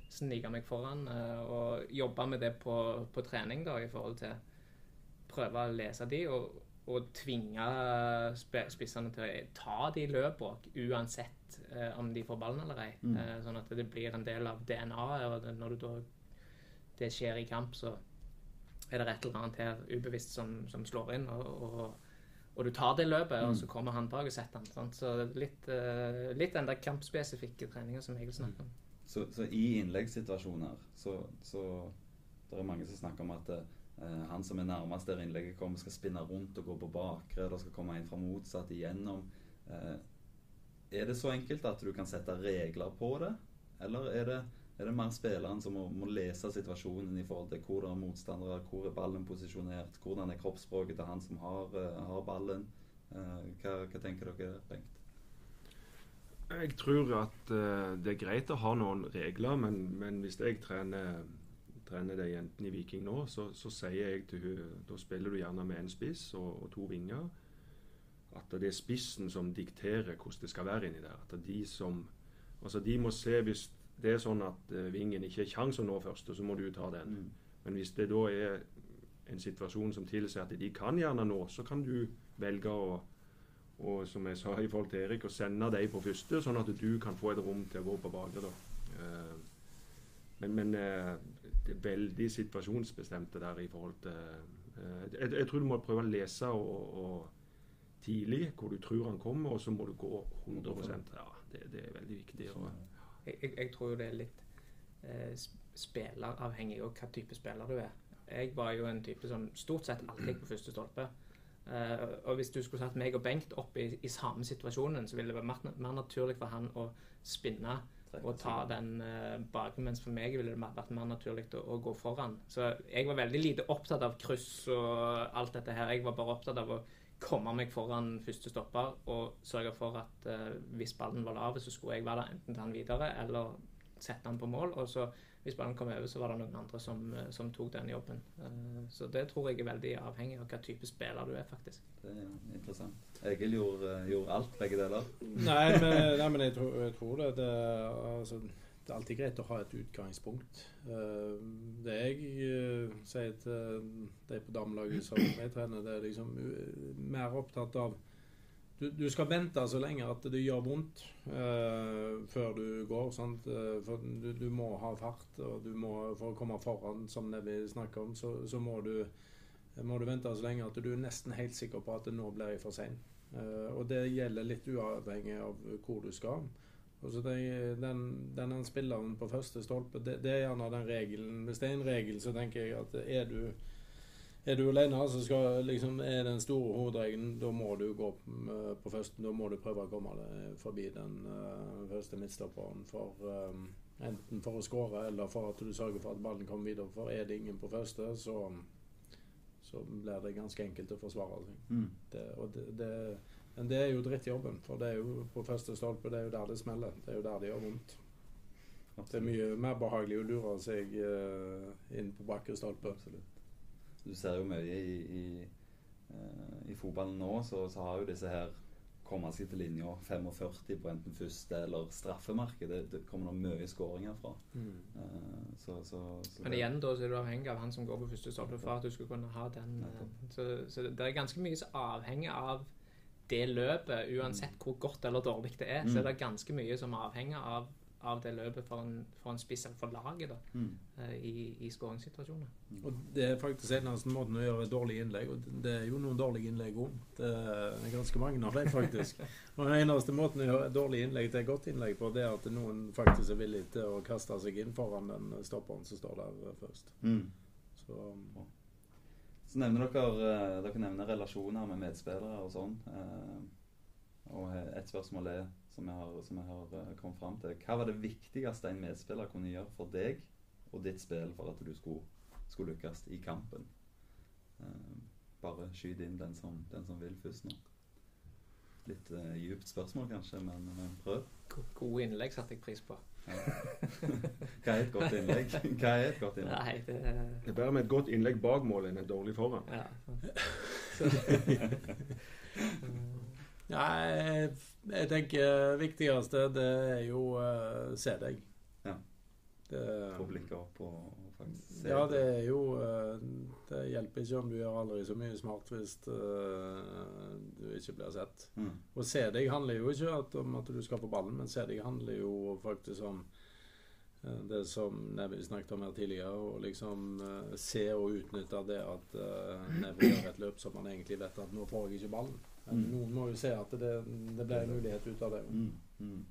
snike meg foran og jobbe med det på, på trening, da, i forhold til prøve å lese de, og, og tvinge spissene til å ta de løpene, uansett eh, om de får ballen eller ei. Mm. Eh, sånn at det blir en del av DNA-et. og Når du da det skjer i kamp, så er det et eller annet her ubevisst som, som slår inn. Og, og, og, du tar det løpet, og så kommer han bak og setter han. Sant? Så litt, eh, litt den der kampspesifikke treninga som Egil snakker om. Så, så, i innleggssituasjoner så, så det er mange som snakker om at uh, han som er nærmest der innlegget kommer, skal spinne rundt og gå på bakre. Det skal komme en fra motsatt igjennom. Uh, er det så enkelt at du kan sette regler på det, eller er det er det mer spilleren som må, må, lese situasjonen i forhold til hvor det er motstandere, hvor er ballen posisjonert, hvordan er kroppsspråket til han som har, uh, har ballen. Hva, hva, tenker dere, Bengt? Jeg tror at det er greit å ha noen regler, men, men hvis jeg trener, trener de jentene i Viking nå, så, så, sier jeg til henne Da spiller du gjerne med en spiss og, og to vinger. At det er spissen som dikterer hvordan det skal være inni der. At de som Altså, de må se hvis det er sånn at uh, Vingen ikke har kjangs å nå først, og så må du ta den. Mm. Men hvis det da er en situasjon som tilsier at de kan gjerne nå, så kan du velge å og som jeg sa i forhold til Erik, å sende dem på første, sånn at du kan få et rom til å gå på bakre. Uh, men, men er veldig situasjonsbestemte der i forhold til uh, jeg, jeg, tror du må prøve å lese og, og tidlig hvor du tror han kommer, og så må du gå 100% Ja, det, det er veldig viktig. Og, jeg, jeg, jeg, tror jo det er litt eh, spilleravhengig av hva type spiller du er. Jeg var jo en type som stort sett alltid gikk på første stolpe. Uh, og hvis du skulle satt meg og Bengt opp i, i samme situasjonen, så ville det vært mer, mer naturlig for han å spinne og ta den uh, bak, mens for meg ville det vært mer naturlig å, å, gå foran. Så jeg var veldig lite opptatt av kryss og alt dette her. Jeg var bare opptatt av å komme meg foran første stopper og sørge for at uh, hvis ballen var lav, så skulle jeg være der enten ta den videre eller sette den på mål. Og så hvis ballen kom over, så var det noen andre som, uh, som tok den jobben. Uh, så det tror jeg er veldig avhengig av hva type spiller du er, faktisk. Det er interessant. Egil gjorde, gjorde alt, begge deler? nei, men, nei, men jeg, tror, jeg tror det, det altså det er alltid greit å ha et utgangspunkt. Eh, det jeg eh, sier til de på damelaget som jeg trener, det er liksom mer opptatt av du, du, skal vente så lenge at det gjør vondt uh, før du går. Sant? For du, du, må ha fart, og må, for å komme foran, som det vi snakker om, så, så må, du, må, du, vente så lenge at du er nesten helt sikker på at det nå blir for sein. Uh, og det gjelder litt uavhengig av hvor du skal. Altså det, den, den spilleren på første stolpe, det, det, er gjerne den regelen. Hvis det er en regel, så tenker jeg at er du, er du alene, så skal, liksom, er den store hovedregelen, da må du gå på første. Da må du prøve å komme deg forbi den uh, første midtstopperen. For, um, enten for å skåre eller for at du sørger for at ballen kommer videre. For er det ingen på første, så, så blir det ganske enkelt å forsvare seg. Mm. Det, det, det men det er jo drittjobben, for det er jo på første stolpe, det er jo der det smeller. Det er jo der det gjør vondt. Det er mye mer behagelig å lure seg uh, inn på bakre stolpe. Absolutt. Du ser jo mye i, i, uh, i fotballen nå, så, så, har jo disse her kommet seg til linja 45 på enten første eller straffemerket. Det, det kommer det mye skåringer fra. Mm. Uh, så, så, Men igjen da så er du avhengig av han som går på første stolpe for at du skal kunne ha den. så, det er ganske mye som avhenger av det løpet, uansett hvor godt eller dårlig det er, så er mm. det ganske mye som avhenger av, av det løpet for en, for en spiss, eller for laget, da, mm. uh, i, i skåringssituasjoner. Mm. Og Det er faktisk eneste måten å gjøre dårlige dårlig innlegg og Det er jo noen dårlige innlegg òg. Det er ganske mange av dem, faktisk. og Den eneste måten å gjøre dårlig innlegg til et godt innlegg på, det er at noen faktisk er villig til å kaste seg inn foran den stopperen som står der først. Mm. Så så nevner dere, eh, dere nevner relasjoner med medspillere og sånn. Eh, og et spørsmål er, som jeg har, som jeg har eh, kommet fram til Hva var det viktigste en medspiller kunne gjøre for deg og ditt spill for at du skulle, skulle lykkes i kampen? Bare skyt inn den som, den som vil først nå. Litt uh, djupt spørsmål, kanskje, men, men prøv. Gode innlegg satte jeg pris på. Hva er et godt innlegg? Hva er et godt innlegg? Nei, det, det er bedre med et godt innlegg bak målet enn et dårlig foran. Ja. ja jeg, tenker viktigste det er jo uh, se deg. Ja. Få blikket opp og faktisk se Ja, det er jo uh, Det hjelper ikke om du gjør aldri så mye smart hvis uh, du ikke blir sett. Mm. Og se deg handler jo ikke om at du skal få ballen, men se deg handler jo faktisk om Eh, Det som Nebby snakket om her tidligere, å liksom eh, se og utnytte det at Neville gjør et løp som man egentlig vet at nå får jeg ikke ballen. Mm. Noen må jo se at det, det ble en mulighet ut av det. Mm. Mm.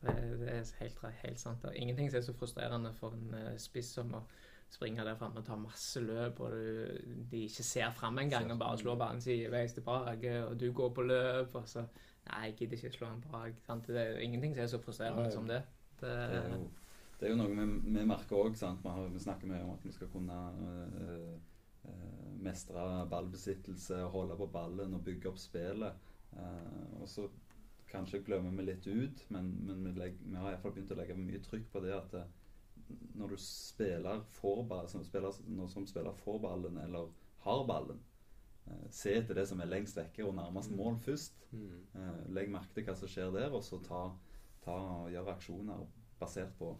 Det, det er helt, helt sant. Det er ingenting som er så frustrerende for en eh, spiss som å springe der framme og ta masse løp, og du, de ikke ser fram engang og bare slår ballen sideveis tilbake, og du går på løp, og så Nei, jeg gidder ikke slå en bak. Det er ingenting som er så frustrerende Nei. som det. det Det er jo, det er jo noe vi, vi merker òg. Vi, vi snakker mye om at vi skal kunne øh, mestre ballbesittelse, holde på ballen og bygge opp spillet. Eh, og så kanskje glemmer vi litt ut, men, men vi, legger, vi har iallfall begynt å legge mye trykk på det at eh, når du spiller for ballen, som spiller, når som spiller for ballen eller har ballen, eh, se etter det som er lengst vekke og nærmest mål først. Mm. Eh, legg merke til hva som skjer der, og så ta, ta og gjør aksjoner basert på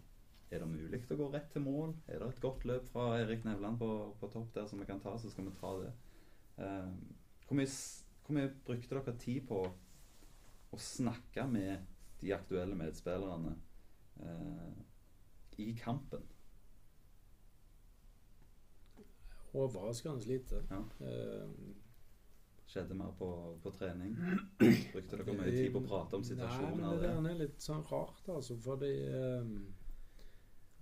er det mulig å gå rett til mål? Er det et godt løp fra Erik Nevland på, på topp der som vi kan ta, så skal vi ta det. Eh, hvor, mye, hvor mye brukte dere tid på å snakke med de aktuelle medspillerne eh, i kampen? Overraskende lite. Ja. Eh, Skjedde mer på, på trening? Brukte dere mye tid på å prate om Nei, men det, det er litt sånn rart, altså. Fordi eh,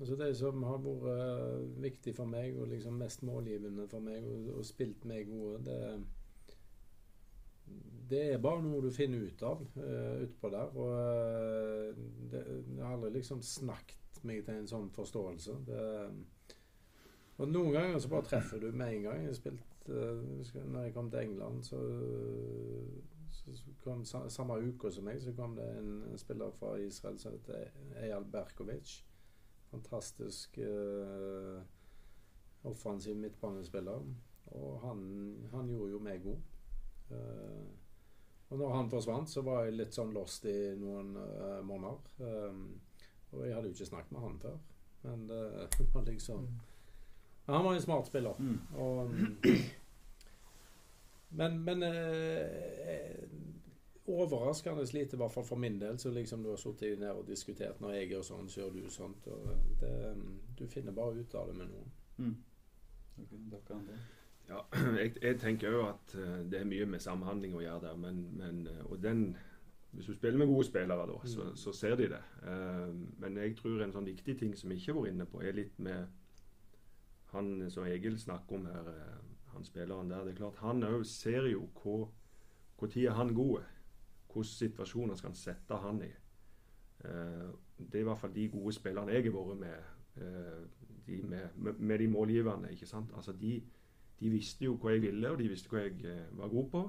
altså Det som har vært eh, viktig for meg, og liksom mest målgivende for meg, og, og spilt meg gode, det, det er bare noe du finner ut av uh, utpå der. Og eh, det, jeg har aldri liksom snakket meg til en sånn forståelse. Det, og noen ganger så bare treffer du med en gang. Jeg spilt uh, når jeg kom til England, så, så, så kom sa- Samme uke som meg så kom det en spiller fra Israel som heter Eyal Berkovic. Fantastisk eh, offensiv midtbanespiller. Og han, han gjorde jo meg god. Eh, og når han forsvant, så var jeg litt sånn lost i noen eh, måneder. Eh, og jeg hadde jo ikke snakket med han før. Men det var liksom Men Han var en smart spiller. Mm. Og, men men eh, overraskende lite, i hvert fall for min del. Så liksom du har sittet ned og diskutert når jeg gjør sånn, så gjør du sånt. Og det, du finner bare ut av det med noen. Mm. Okay? Ja, jeg, jeg tenker jo at eh, det er mye med samhandling å gjøre der, men, men eh, Og den Hvis du spiller med gode spillere, da, så, Mm. så ser de det. Eh, men jeg tror en sånn viktig ting som vi ikke har vært inne på, er litt med han som Egil snakker om her, han spilleren der. Det er klart Han òg ser jo hvor når er han god, hvilke situasjoner skal han sette han i. Eh, det er i hvert fall de gode spillerne jeg har vært med, eh, de med, med, de målgiverne. ikke sant? Altså de de visste jo hva jeg ville, og de visste hva jeg eh, var god på.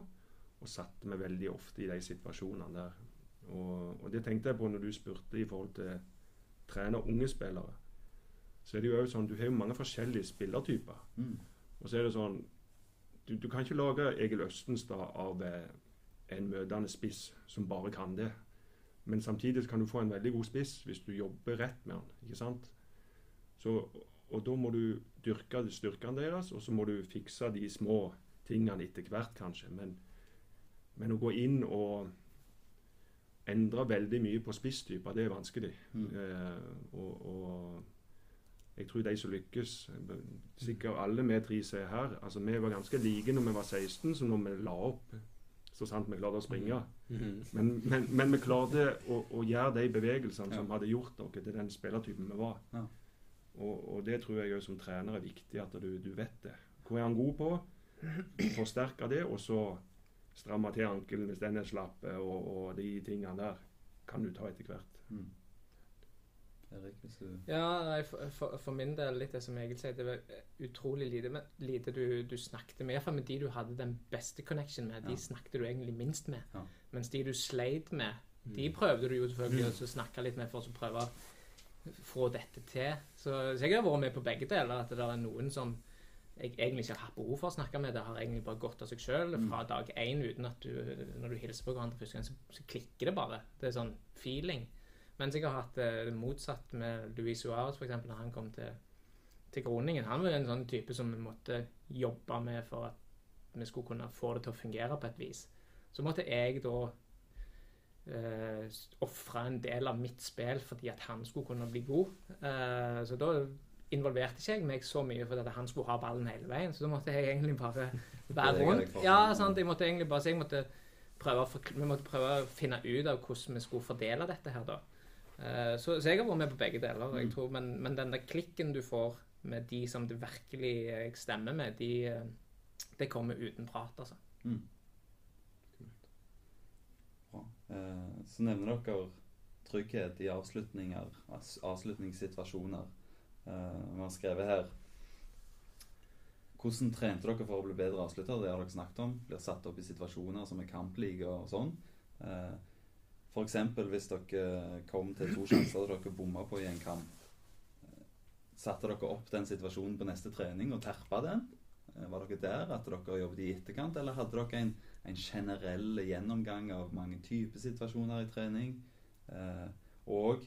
Og satte meg veldig ofte i de situasjonene der. Og, og det tenkte jeg på når du spurte i forhold til trene unge spillere. Så er det jo også sånn, Du har jo mange forskjellige spillertyper. Mm. Og så er det sånn Du, du kan ikke lage Egil Østenstad av en møtende spiss som bare kan det. Men samtidig kan du få en veldig god spiss hvis du jobber rett med han. ikke sant? Så, og da må du dyrke styrkene deres, og så må du fikse de små tingene etter hvert, kanskje. Men, men å gå inn og endre veldig mye på spisstyper, det er vanskelig. Mm. Eh, og, og jeg tror de som lykkes Sikkert alle vi tre som er her. altså Vi var ganske like når vi var 16, som når vi la opp. Så sant vi klarte å springe. Men, men, men vi klarte å, å gjøre de bevegelsene som hadde gjort dere til den spillertypen vi var. Ja. Og, og det tror jeg òg som trener er viktig, at du, du vet det. Hva er han god på? Forsterke det, og så stramme til ankelen hvis den er slapp, og, og de tingene der kan du ta etter hvert. Mm. Erik, hvis du Ja, nei, for, for, for min del, litt det som Egil sier, det var utrolig lite, men, lite du, du snakket med. Iallfall med de du hadde den beste connection med. De Ja. snakket du egentlig minst med. Ja. Mens de du sleit med, Mm. de prøvde du jo selvfølgelig mm. å snakke litt med for å prøve å få dette til. Så, så jeg har vært med på begge deler. At det er noen som jeg egentlig ikke har hatt behov for å snakke med. Det har egentlig bare gått av seg sjøl Mm. fra dag én uten at du Når du hilser på hverandre første gang, så, så klikker det bare. Det er sånn feeling. Mens jeg har hatt det motsatt med Luis Suárez, f.eks., når han kom til, til Groningen. Han var en sånn type som vi måtte jobbe med for at vi skulle kunne få det til å fungere på et vis. Så måtte jeg da eh, ofre en del av mitt spill fordi at han skulle kunne bli god. Eh, så da involverte ikke jeg meg så mye fordi at han skulle ha ballen hele veien. Så da måtte jeg egentlig bare være rundt. Ja, sant? Jeg måtte egentlig bare, så jeg måtte prøve vi måtte prøve å finne ut av hvordan vi skulle fordele dette her, da. Eh, så, så jeg har vært med på begge deler. Jeg tror, men, men den der klikken du får med de som det virkelig jeg stemmer med, de, eh, det kommer uten prat, altså. Mm. Bra. Eh, så nevner dere trygghet i avslutninger, avslutningssituasjoner. Eh, vi har skrevet her Hvordan trente dere for å bli bedre avslutter? Det har dere snakket om. Blir satt opp i situasjoner som er kampliga og sånn. F.eks. hvis dere kom til to sjanser dere bomma på i en kamp. Eh, Satte dere opp den situasjonen på neste trening og terpa den? Eh, Var dere der at dere jobbet i etterkant, eller hadde dere en, en generell gjennomgang av mange typer situasjoner i trening? Eh, og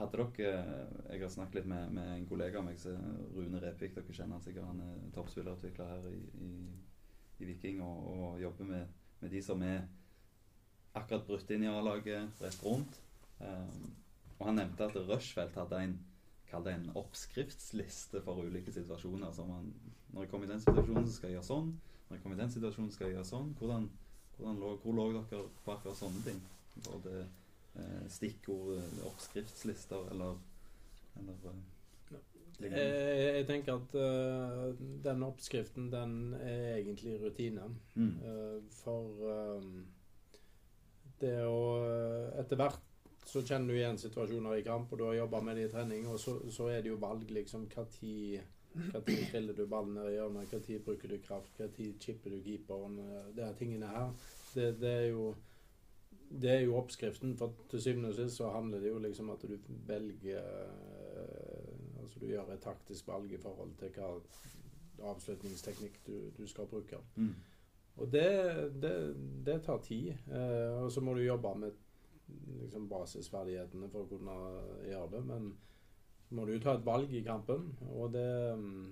hadde dere Jeg har snakket litt med, med en kollega av meg, Rune Repik. Dere kjenner han sikkert. Han er toppspillerutvikler her i, i, i Viking og, og jobber med, med de som er akkurat brutt inn i A-laget, rett rundt. Um, og han nevnte at Rushfeldt hadde en en oppskriftsliste for ulike situasjoner. Så man, når jeg kommer i den situasjonen, så skal jeg gjøre sånn. Når jeg kommer i den situasjonen, skal jeg gjøre sånn. Hvordan, hvordan lå, hvor lå dere på akkurat sånne ting? Både eh, stikkord, eh, oppskriftslister eller, eller eh. Jeg, jeg tenker at uh, den oppskriften, den er egentlig rutine. Mm. Uh, for eh, det å eh, Etter hvert så kjenner du igjen situasjoner i kamp, og du har jobba med det i trening, og så, så er det jo valg, liksom. Hva triller du ballen ned i hjørnet? Tid bruker du kraft? Tid chipper du keeperen? De her tingene her. Det, det er jo det er jo oppskriften, for til syvende og sist så handler det jo liksom at du velger eh, Altså du gjør et taktisk valg i forhold til hva avslutningsteknikk du, du skal bruke. Mm. Og det, det, det tar tid. Eh, og så må du jobbe med liksom, basisferdighetene for å kunne gjøre det. Men så må du jo ta et valg i kampen, og det mm,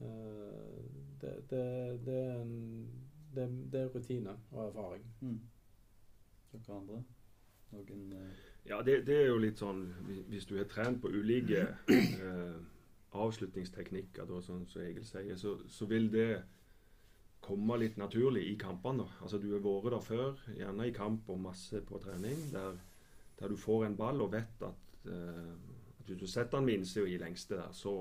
eh, det, det, det, er det, det er rutine og erfaring. Mm. Dere andre? Noen eh, Ja, det, det er jo litt sånn hvis- Hvis du har trent på ulike eh, avslutningsteknikker, da, sånn som Egil sier, så, så vil det komme litt naturlig i kampene. Altså Du har vært der før, gjerne i kamp og masse på trening, der, der du får en ball og vet at, eh, at hvis du setter den ved innsida i lengste der, så,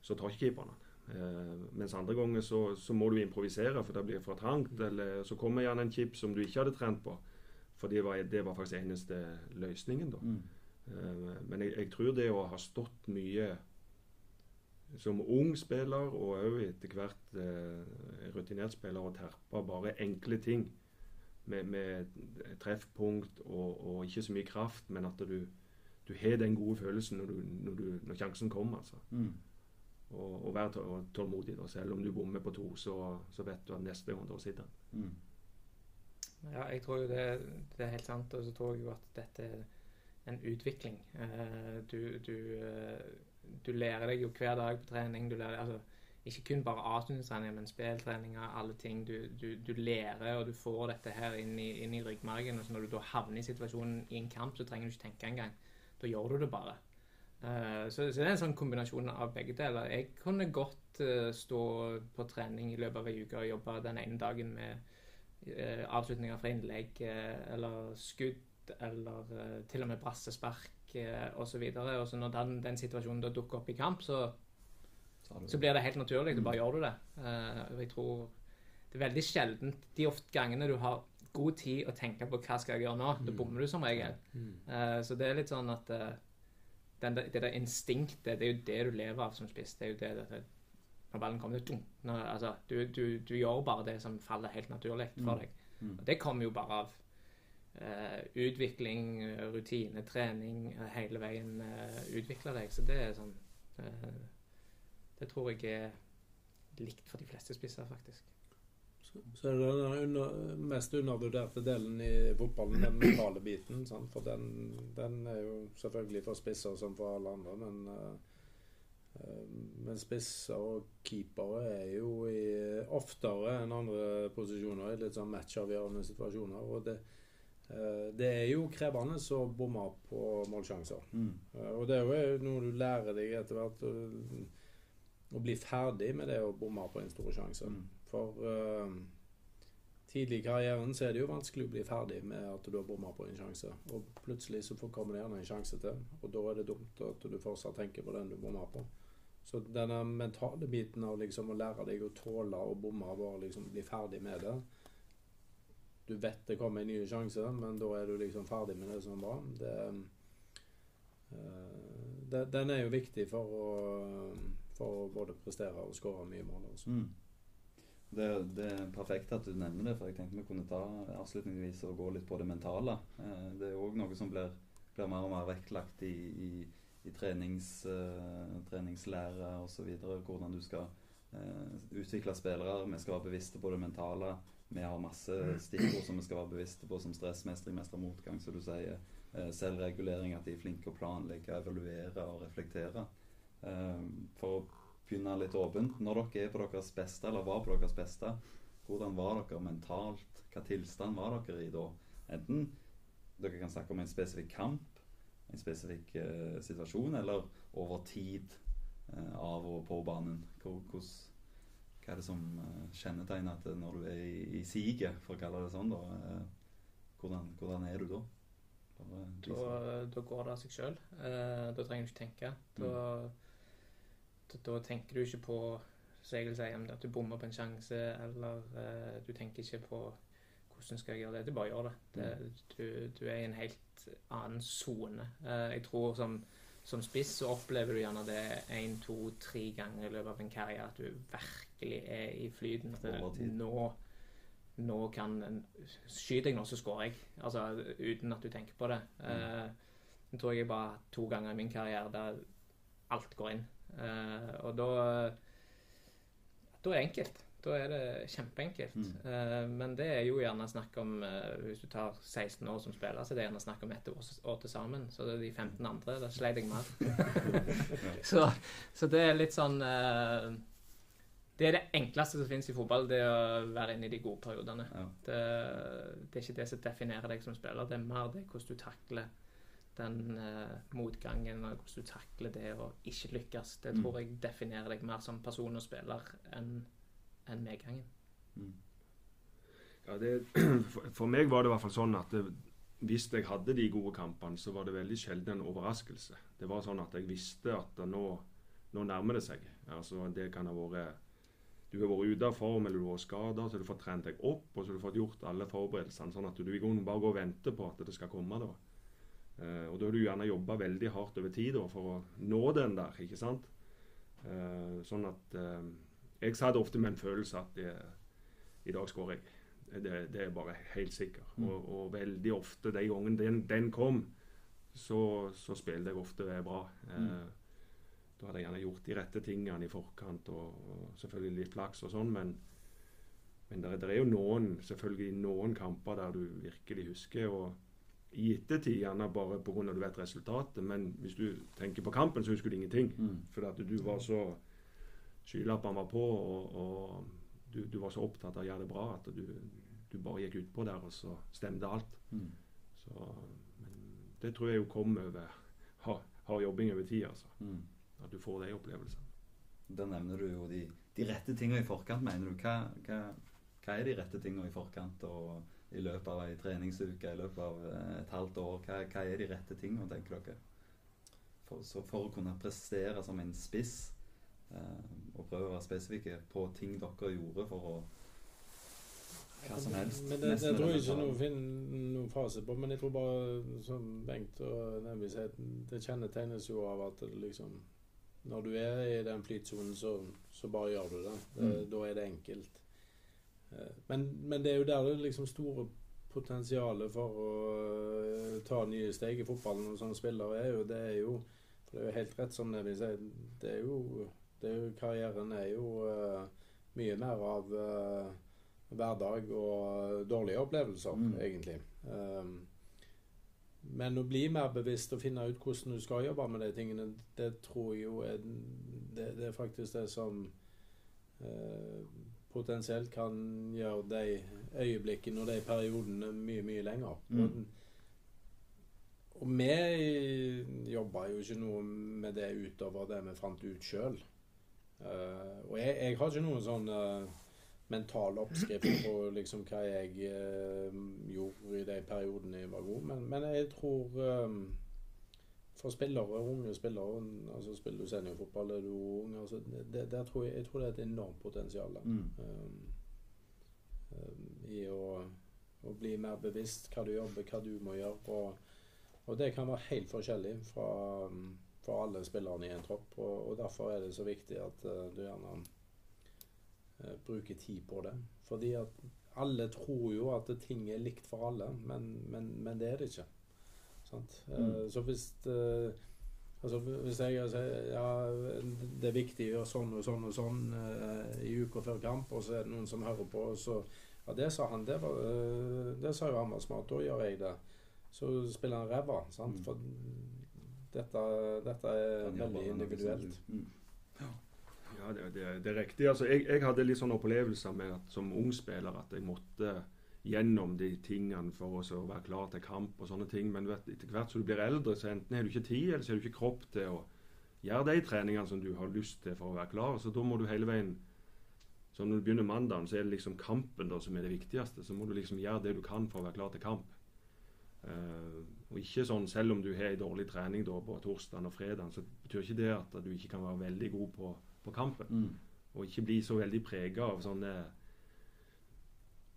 så tar ikke keeperen den. Eh, mens andre ganger så, så må du improvisere, for det blir for trangt. Eller så kommer gjerne en chip som du ikke hadde trent på. For det var, det var faktisk eneste løsningen, da. mm. Eh, Men jeg, jeg tror det å ha stått mye som ung spiller, og òg etter hvert eh, rutinert spiller, og terpe bare enkle ting med, med treffpunkt og, og ikke så mye kraft, men at du, du har den gode følelsen når, du, når, du, når sjansen kommer. altså. Mm. Og, og være tålmodig. da. Selv om du bommer på to, så, så vet du at neste gang da sitter den. Mm. Ja, jeg tror jo det, det er helt sant, og så tror jeg jo at dette er en utvikling. Eh, du, du, eh, du lærer deg jo hver dag på trening. Du lærer, altså, ikke kun bare avslutningstreninger, men spilltreninger, alle ting. Du, du, du lærer, og du får dette her inn i, inn i ryggmargen. Og så når du da havner i situasjonen i en kamp, så trenger du ikke tenke engang. Da gjør du det bare. Eh, så, så det er en sånn kombinasjon av begge deler. Jeg kunne godt eh, stå på trening i løpet av ei uke og jobbe den ene dagen med eh, avslutninger fra innlegg eller skudd eller til og med brassespark osv. Og så når den, den situasjonen da dukker opp i kamp, så, Så blir det helt naturlig. Du bare gjør du det. Eh, og jeg tror det er veldig sjelden de ofte gangene du har god tid å tenke på hva skal jeg gjøre nå, da bommer du som regel. Eh, så det er litt sånn at eh, den, det der instinktet, det er jo det du lever av som spiss. Det er jo det, det, det Når ballen kommer, dum, når, altså, du, du, du gjør bare det som faller helt naturlig for Mm. deg. Mm. Og det kommer jo bare av eh, utvikling, eh, rutine, trening, eh, hele veien utvikle deg. Så det er sånn eh, Det tror jeg er likt for de fleste spisser, faktisk. Så, er det den under, mest undervurderte delen i fotballen, den mentale biten. Sant? For den, den er jo selvfølgelig for spisser som for alle andre, men eh, eh, men spisser og keepere er jo i, oftere enn andre posisjoner i litt sånn matchavgjørende situasjoner. Og det, Eh, det er jo krevende å bomme på målsjanser. Mm. Eh, og det er jo noe du lærer deg etter hvert. Å, å bli ferdig med det å bomme på en stor sjanse. Mm. For uh, tidlig i karrieren så er det jo vanskelig å bli ferdig med at du har bomma på en sjanse. Og plutselig så får- kommer det gjerne en sjanse til, og da er det dumt at du fortsatt tenker på den du bomma på. Så denne mentale biten av liksom å lære deg å tåle å bomme og liksom bli ferdig med det Du vet det kommer en ny sjanse, men da er du liksom ferdig med det som var. Det, eh, det, den er jo viktig for å, for å både prestere og skåre mye mål. Også. Mm. Det, det er perfekt at du nevner det, for jeg tenkte vi kunne ta avslutningsvis og gå litt på det mentale. Eh, det er òg noe som blir, blir mer og mer vektlagt i, i, i trenings, uh, treningslære osv. Hvordan du skal uh, utvikle spillere. Vi skal være bevisste på det mentale. Vi har masse stikkord som vi skal være bevisste på, som stressmestring, mestre motgang, som du sier. Eh, selvregulering, at de er flinke å planlegge, evaluere og reflektere. Eh, for å begynne litt åpent. Når dere er på deres beste, eller var på deres beste, hvordan var dere mentalt? Hva tilstand var dere i da? Enten dere kan snakke om en spesifikk kamp, en spesifikk eh, situasjon, eller over tid av og på banen. Hvor, hvordan, hva er det som eh, kjennetegner at når du er i, i siget, for å kalle det sånn, da, eh, hvordan, hvordan er du da? Da, da går det av seg sjøl. da trenger du ikke tenke. Da, da, da tenker du ikke på som jeg vil si, at du bommer på en sjanse, eller eh, du tenker ikke på hvordan skal jeg gjøre det. Du bare gjør det. det du, du er i en helt annen sone. Eh, jeg tror som, som spiss så opplever du gjerne det én, to, tre ganger i løpet av en karriere at du virkelig er i flyten. At nå, nå kan en Skyter jeg nå, så skårer jeg. Altså uten at du tenker på det. Eh, det tror jeg bare to ganger i min karriere der alt går inn. Uh, og da Da er det enkelt. Da er det kjempeenkelt. Mm. Uh, men det er jo gjerne snakk om uh, Hvis du tar 16 år som spiller, så er det gjerne snakk om ett år, år til sammen. Så det er de 15 andre, da sleit jeg mer. så, så det er litt sånn Det er det enkleste som finnes i fotball, det å være inne i de gode periodene. Ja. Det, det er ikke det som definerer deg som spiller, det er mer det hvordan du takler den uh, motgangen, og hvordan du takler det å ikke lykkes. Det Mm. tror jeg definerer deg mer som person og spiller enn en medgangen. Mm. Ja, det, for meg var det i hvert fall sånn at det, hvis jeg hadde de gode kampene, så var det veldig sjelden en overraskelse. Det var sånn at jeg visste at nå, nå nærmer det seg. Altså, det kan ha vært Du har vært ute av form eller du har vært skada, så du fått trent deg opp og så har du fått gjort alle forberedelsene. Sånn at du i grunnen bare går og venter på at det skal komme. da. Eh, og da har du gjerne jobba veldig hardt over tid da, for å nå den der, ikke sant. Eh, sånn at eh, Jeg satt ofte med en følelse at det, i dag skårer jeg. Det, det er bare helt sikker. Mm. Og, og veldig ofte de gangene den, den kom, så, så spilte jeg ofte bra. Mm. Da hadde jeg gjerne gjort de rette tingene i forkant, og, og selvfølgelig litt flaks og sånn, men, men det, er- jo noen selvfølgelig noen kamper der du virkelig husker. og i ettertid gjerne bare pga. du vet resultatet, men hvis du tenker på kampen, så husker du ingenting. Mm. For at du var så Skylappene var på, og, og du, du var så opptatt av å gjøre det bra at du, du bare gikk utpå der, og så stemte alt. Mm. Så, men det tror jeg jo kom over hard jobbing over tid, altså. Mm. At du får de opplevelsene. Da nevner du jo de, de rette tingene i forkant, mener du. Hva, hva, hva er de rette tingene i forkant og i løpet av ei treningsuke, i løpet av eh, et halvt år? Hva, hva er de rette tingene, tenker dere? For, så for å kunne prestere som en spiss, eh, og prøve å være spesifikke på ting dere gjorde for å Hva som helst. Men det, det tror jeg ikke noen finner finne noen fase på. Men jeg tror bare, som Bengt og Nembi sier, det kjennetegnes jo av at det liksom Når du er i den flytsonen, så, så bare gjør du det. det Mm. Da er det enkelt. Eh, Men, men det er jo der det liksom store potensialet for å eh, ta nye steg i fotballen som spiller er jo Det er jo for det er jo helt rett som Nembi sier. Det er jo, det er jo Karrieren er jo uh, mye mer av uh, hverdag og dårlige opplevelser, Mm. egentlig. Um, men å bli mer bevisst og finne ut hvordan du skal jobbe med de tingene, det tror jeg jo er, det, det er faktisk det som eh, potensielt kan gjøre de øyeblikkene og de periodene mye, mye lenger. Mm. Og, og vi jobba jo ikke noe med det utover det vi fant ut sjøl. og jeg, jeg har ikke noen sånn eh, mental oppskrift på liksom hva jeg eh, gjorde i de periodene jeg var god, men, men jeg tror eh, for spillere, unge spillere altså Spiller du seniorfotball, er du ung altså, det, det, tror jeg, jeg, tror det er et enormt potensial Mm. um, um, i å, å bli mer bevisst hva du jobber, hva du må gjøre. Og, og det kan være helt forskjellig fra, fra alle spillerne i en tropp. Og, og derfor er det så viktig at uh, du gjerne bruker tid på det. Fordi at alle tror jo at ting er likt for alle, men, men, men det er det ikke. Sant? Mm. Så hvis uh, Altså Hvis jeg sier ja, det er viktig å gjøre sånn og sånn og sånn i uka før kamp, og så er det noen som hører på, og så Ja, det sa han. Det, var, det sa jo han var smart. Da gjør jeg det. Så spiller han ræva. Sant? Mm. For dette, dette er veldig individuelt. Mm. Ja, det, det, det er riktig. Altså, jeg, jeg hadde litt sånn opplevelser med at som ung spiller at jeg måtte gjennom de tingene for å være klar til kamp og sånne ting. Men vet, etter hvert som du blir eldre, så enten har du ikke tid, eller så har du ikke kropp til å gjøre de treningene som du har lyst til for å være klar. Så da må du hele veien Så når du begynner mandagen, så er det liksom kampen da som er det viktigste. Så må du liksom gjøre det du kan for å være klar til kamp. Uh, og ikke sånn selv om du har ei dårlig trening da på torsdag og fredag, så betyr ikke det at du ikke kan være veldig god på, på kampen. Mm. Og ikke bli så veldig prega av sånne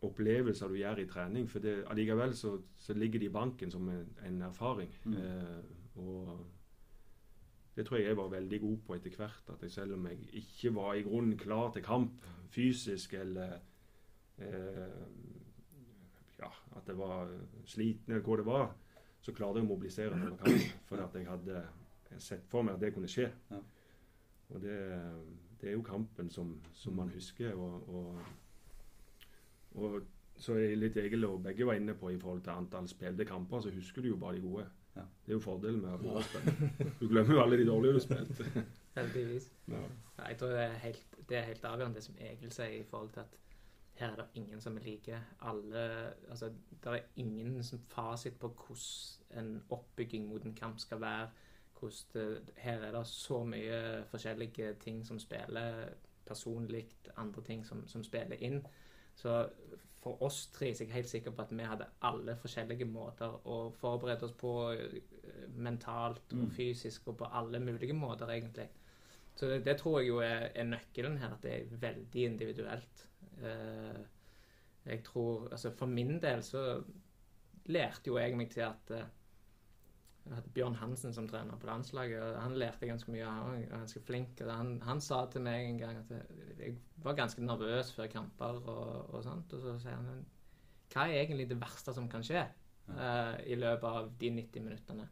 opplevelser du gjør i trening. For det, allikevel så, så ligger det i banken som en, en erfaring. Mm. Eh, og det tror jeg jeg var veldig god på etter hvert. At jeg selv om jeg ikke var i grunnen klar til kamp fysisk eller eh, ja, at jeg var sliten eller hva det var, så klarte jeg å mobilisere til kamp. For at jeg hadde sett for meg at det kunne skje. Ja. Og det, det er jo kampen som, som man husker. og, og og så er litt Egil og begge var inne på i forhold til antall spilte kamper, så husker du jo bare de gode. Ja. Det er jo fordelen med å spille. Du glemmer jo alle de dårlige du spilte. Heldigvis. Ja. Ja, jeg tror det er, helt, det er helt avgjørende det som Egil sier i forhold til at her er det ingen som er like. Alle Altså, det er ingen som fasit på hvordan en oppbygging mot en kamp skal være. Hvordan det, her er det så mye forskjellige ting som spiller personlig, andre ting som, som spiller inn. Så for oss tre så er jeg helt sikker på at vi hadde alle forskjellige måter å forberede oss på eh, mentalt og Mm. fysisk og på alle mulige måter, egentlig. Så det, det tror jeg jo er, er nøkkelen her, at det er veldig individuelt. Eh, jeg tror Altså for min del så lærte jo jeg meg til at eh, jeg hadde Bjørn Hansen som trener på landslaget, og han lærte ganske mye. Han var ganske flink. og Han, han sa til meg en gang at jeg, var ganske nervøs før kamper og, og sånt. Og så sier han "Men hva er egentlig det verste som kan skje uh, i løpet av de 90 minuttene?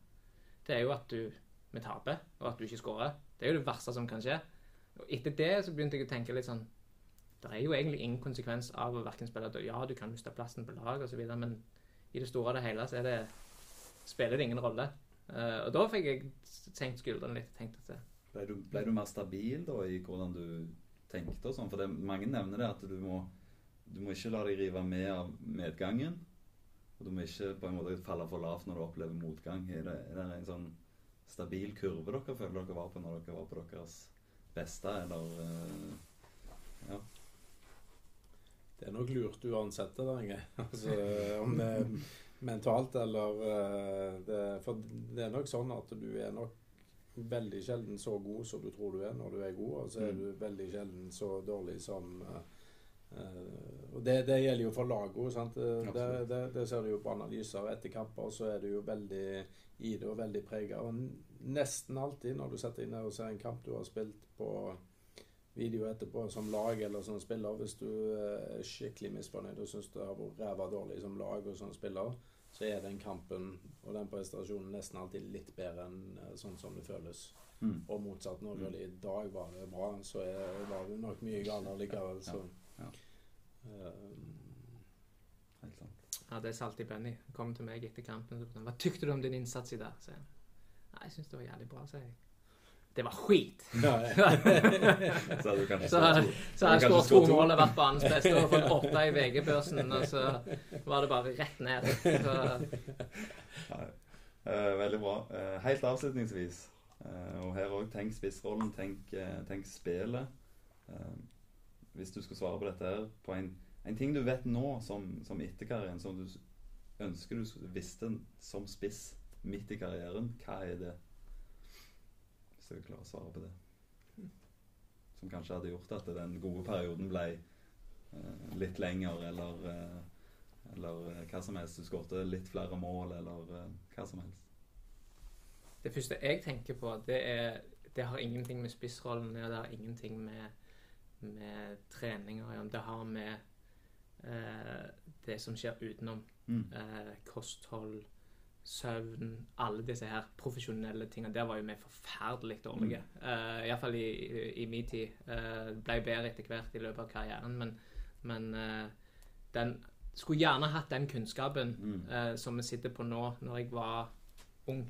Det er jo at du vi taper, og at du ikke skårer. Det er jo det verste som kan skje. Og etter det så begynte jeg å tenke litt sånn Det er jo egentlig ingen konsekvens av å verken spille Ja, du kan miste plassen på lag osv., men i det store og det hele så er det, spiller det ingen rolle. Eh, og da fikk jeg senkt skuldrene litt tenkt at det, Ble du, ble du mer stabil da i hvordan du tenkte og sånn? For det, mange nevner det at du må, du må ikke la deg rive med av medgangen. Og du må ikke på en måte falle for lavt når du opplever motgang. Er det, er det en sånn stabil kurve dere føler dere var på når dere var på deres beste, eller eh, Ja. Det er nok lurt uansett, det der, Inge. Altså, om det mentalt eller eh, det, For det er nok sånn at du er nok veldig sjelden så god som du tror du er når du er god, og så er Mm. du veldig sjelden så dårlig som eh, Og det, det gjelder jo for laget. det, det, det ser du jo på analyser etter kamper, så er du jo veldig i det og veldig prega. Og nesten alltid når du setter deg ned og ser en kamp du har spilt på video etterpå som lag eller som spiller, hvis du er skikkelig misfornøyd og syns det har vært ræva dårlig som lag og som spiller, så er den kampen og den prestasjonen nesten alltid litt bedre enn eh, sånn som det føles. Mm. Og motsatt. Når det i dag var det bra, så er, var det nok mye galere likevel. Så. Ja, Um, Helt sant. Ja, det er alltid Benny. Kom til meg etter kampen og sa Hva tykte du om din innsats i dag? sier han. Nei, jeg syns det var jævlig bra, sier jeg. Det var skit. Ja, Så du kan Så, så har jeg skåret to mål og vært banens beste og fått åtte i VG-børsen, og så var det bare rett ned. Så, Nei. Eh, veldig bra. Eh, helt avslutningsvis, eh, og her òg, tenk spissrollen, tenk, tenk spillet. Hvis du skal svare på dette her, på en, en ting du vet nå som, som etterkarrieren, som du ønsker du visste som spiss midt i karrieren, hva er det? Hvis jeg vil klare å svare på det. Som kanskje hadde gjort at den gode perioden ble eh, litt lenger, eller eh, eller eh, hva som helst. Du skårte litt flere mål, eller eh, hva som helst. det første jeg tenker på, det er Det har ingenting med spissrollen å gjøre. Det har ingenting med, med trening å gjøre. Det har med eh, det som skjer utenom. Mm. eh, kosthold, søvn, alle disse her profesjonelle tingene. Der var jo vi forferdelig dårlige. Uh, Iallfall i, i, i min tid. Uh, ble bedre etter hvert i løpet av karrieren, men, men uh, den skulle gjerne hatt den kunnskapen Mm. uh, som vi sitter på nå, når jeg var ung,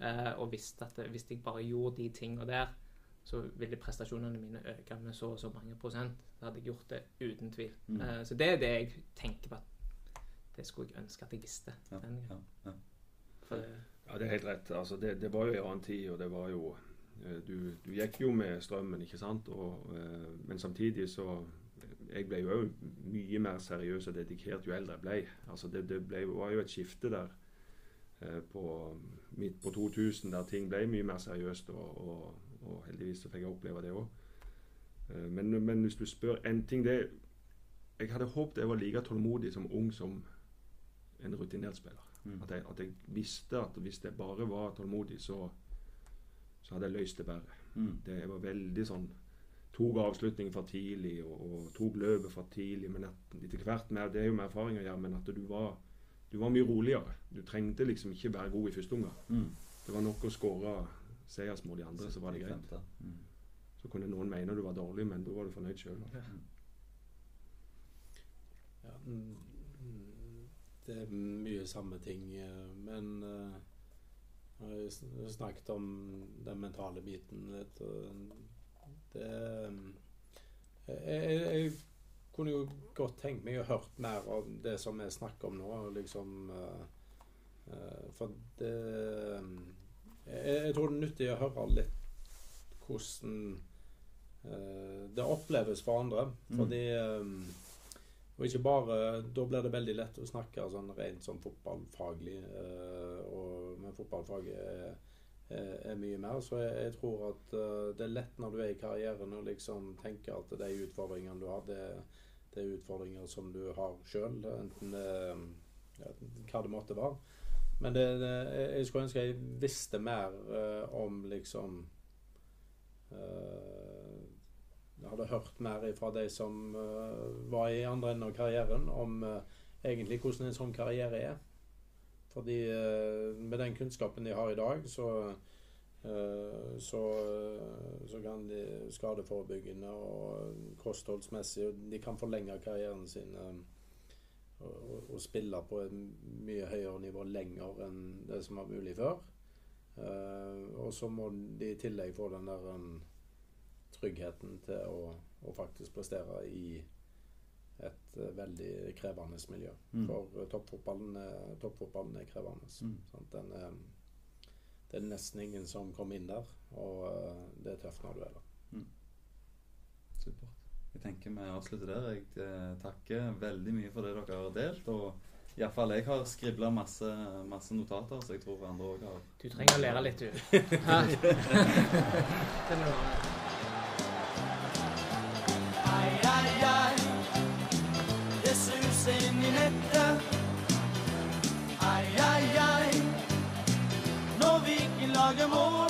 eh, og visste at hvis jeg bare gjorde de tingene der, så ville prestasjonene mine øke med så og så mange prosent. Da hadde jeg gjort det uten tvil. Mm. Eh, så det er det jeg tenker på at det skulle jeg ønske at jeg visste. Ja, ja, ja. Ja, det er helt rett. Altså, det, det var jo en annen tid, og det var jo eh, Du, du gikk jo med strømmen, ikke sant? Og, eh, men samtidig så Jeg ble jo mye mer seriøs og dedikert jo eldre jeg ble. Altså, det, det ble, var jo et skifte der eh, på midt på 2000 der ting ble mye mer seriøst, og, og, og heldigvis så fikk jeg oppleve det òg. Men, men hvis du spør en ting det, Jeg hadde håpet jeg var like tålmodig som ung som en rutinert spiller. Mm. At jeg, at jeg visste at hvis jeg bare var tålmodig, så, så hadde jeg løst det bedre. Mm. Det, jeg var veldig sånn Tok avslutningen for tidlig og, og tok løpet for tidlig. Men at etter hvert mer, Det er jo med erfaring å gjøre, men at du var, du var mye roligere. Du trengte liksom ikke være god i første omgang. Mm. Det var nok å skåre seiersmål i andre, så var det greit. Mm. Så kunne noen mene du var dårlig, men da var du fornøyd sjøl. Ja, det er mye samme ting, eh, men uh, jeg har snakket om den mentale biten litt. og Det jeg, jeg, jeg kunne jo godt tenkt meg å hørt mer om det som vi snakker om nå. liksom uh, uh, For det jeg, jeg tror det er nyttig å høre litt hvordan eh, det oppleves for andre. Mm. Fordi eh, og ikke bare Da blir det veldig lett å snakke sånn rent sånn fotballfaglig. eh, og, men fotballfaget er, er, mye mer. Så jeg, jeg tror at eh, det er lett når du er i karrieren å liksom tenke at de utfordringene du har, det, det er utfordringer som du har sjøl. Enten ja, hva det måtte være. Men det, det, jeg skulle ønske jeg visste mer uh, om liksom jeg hadde hørt mer fra de som eh, var i andre enden av karrieren, om eh, egentlig hvordan en sånn karriere er. Fordi eh, med den kunnskapen de har i dag, så så, så kan de skadeforebyggende og kostholdsmessig De kan forlenge karrieren sin og, og, spille på et mye høyere nivå lenger enn det som var mulig før. Og så må de i tillegg få den der tryggheten til å, å faktisk prestere i et eh, veldig krevende miljø. Mm. For eh, toppfotballen, er- toppfotballen er krevende. Mm. Sant? Den er, det er nesten ingen som kommer inn der, og eh, det er tøft når du er der. Supert. Jeg tenker vi avslutter der. Jeg eh, takker veldig mye for det dere har delt. Og iallfall jeg har skribla masse, masse notater, så jeg tror andre òg har du trenger å lære litt, du. lager mål,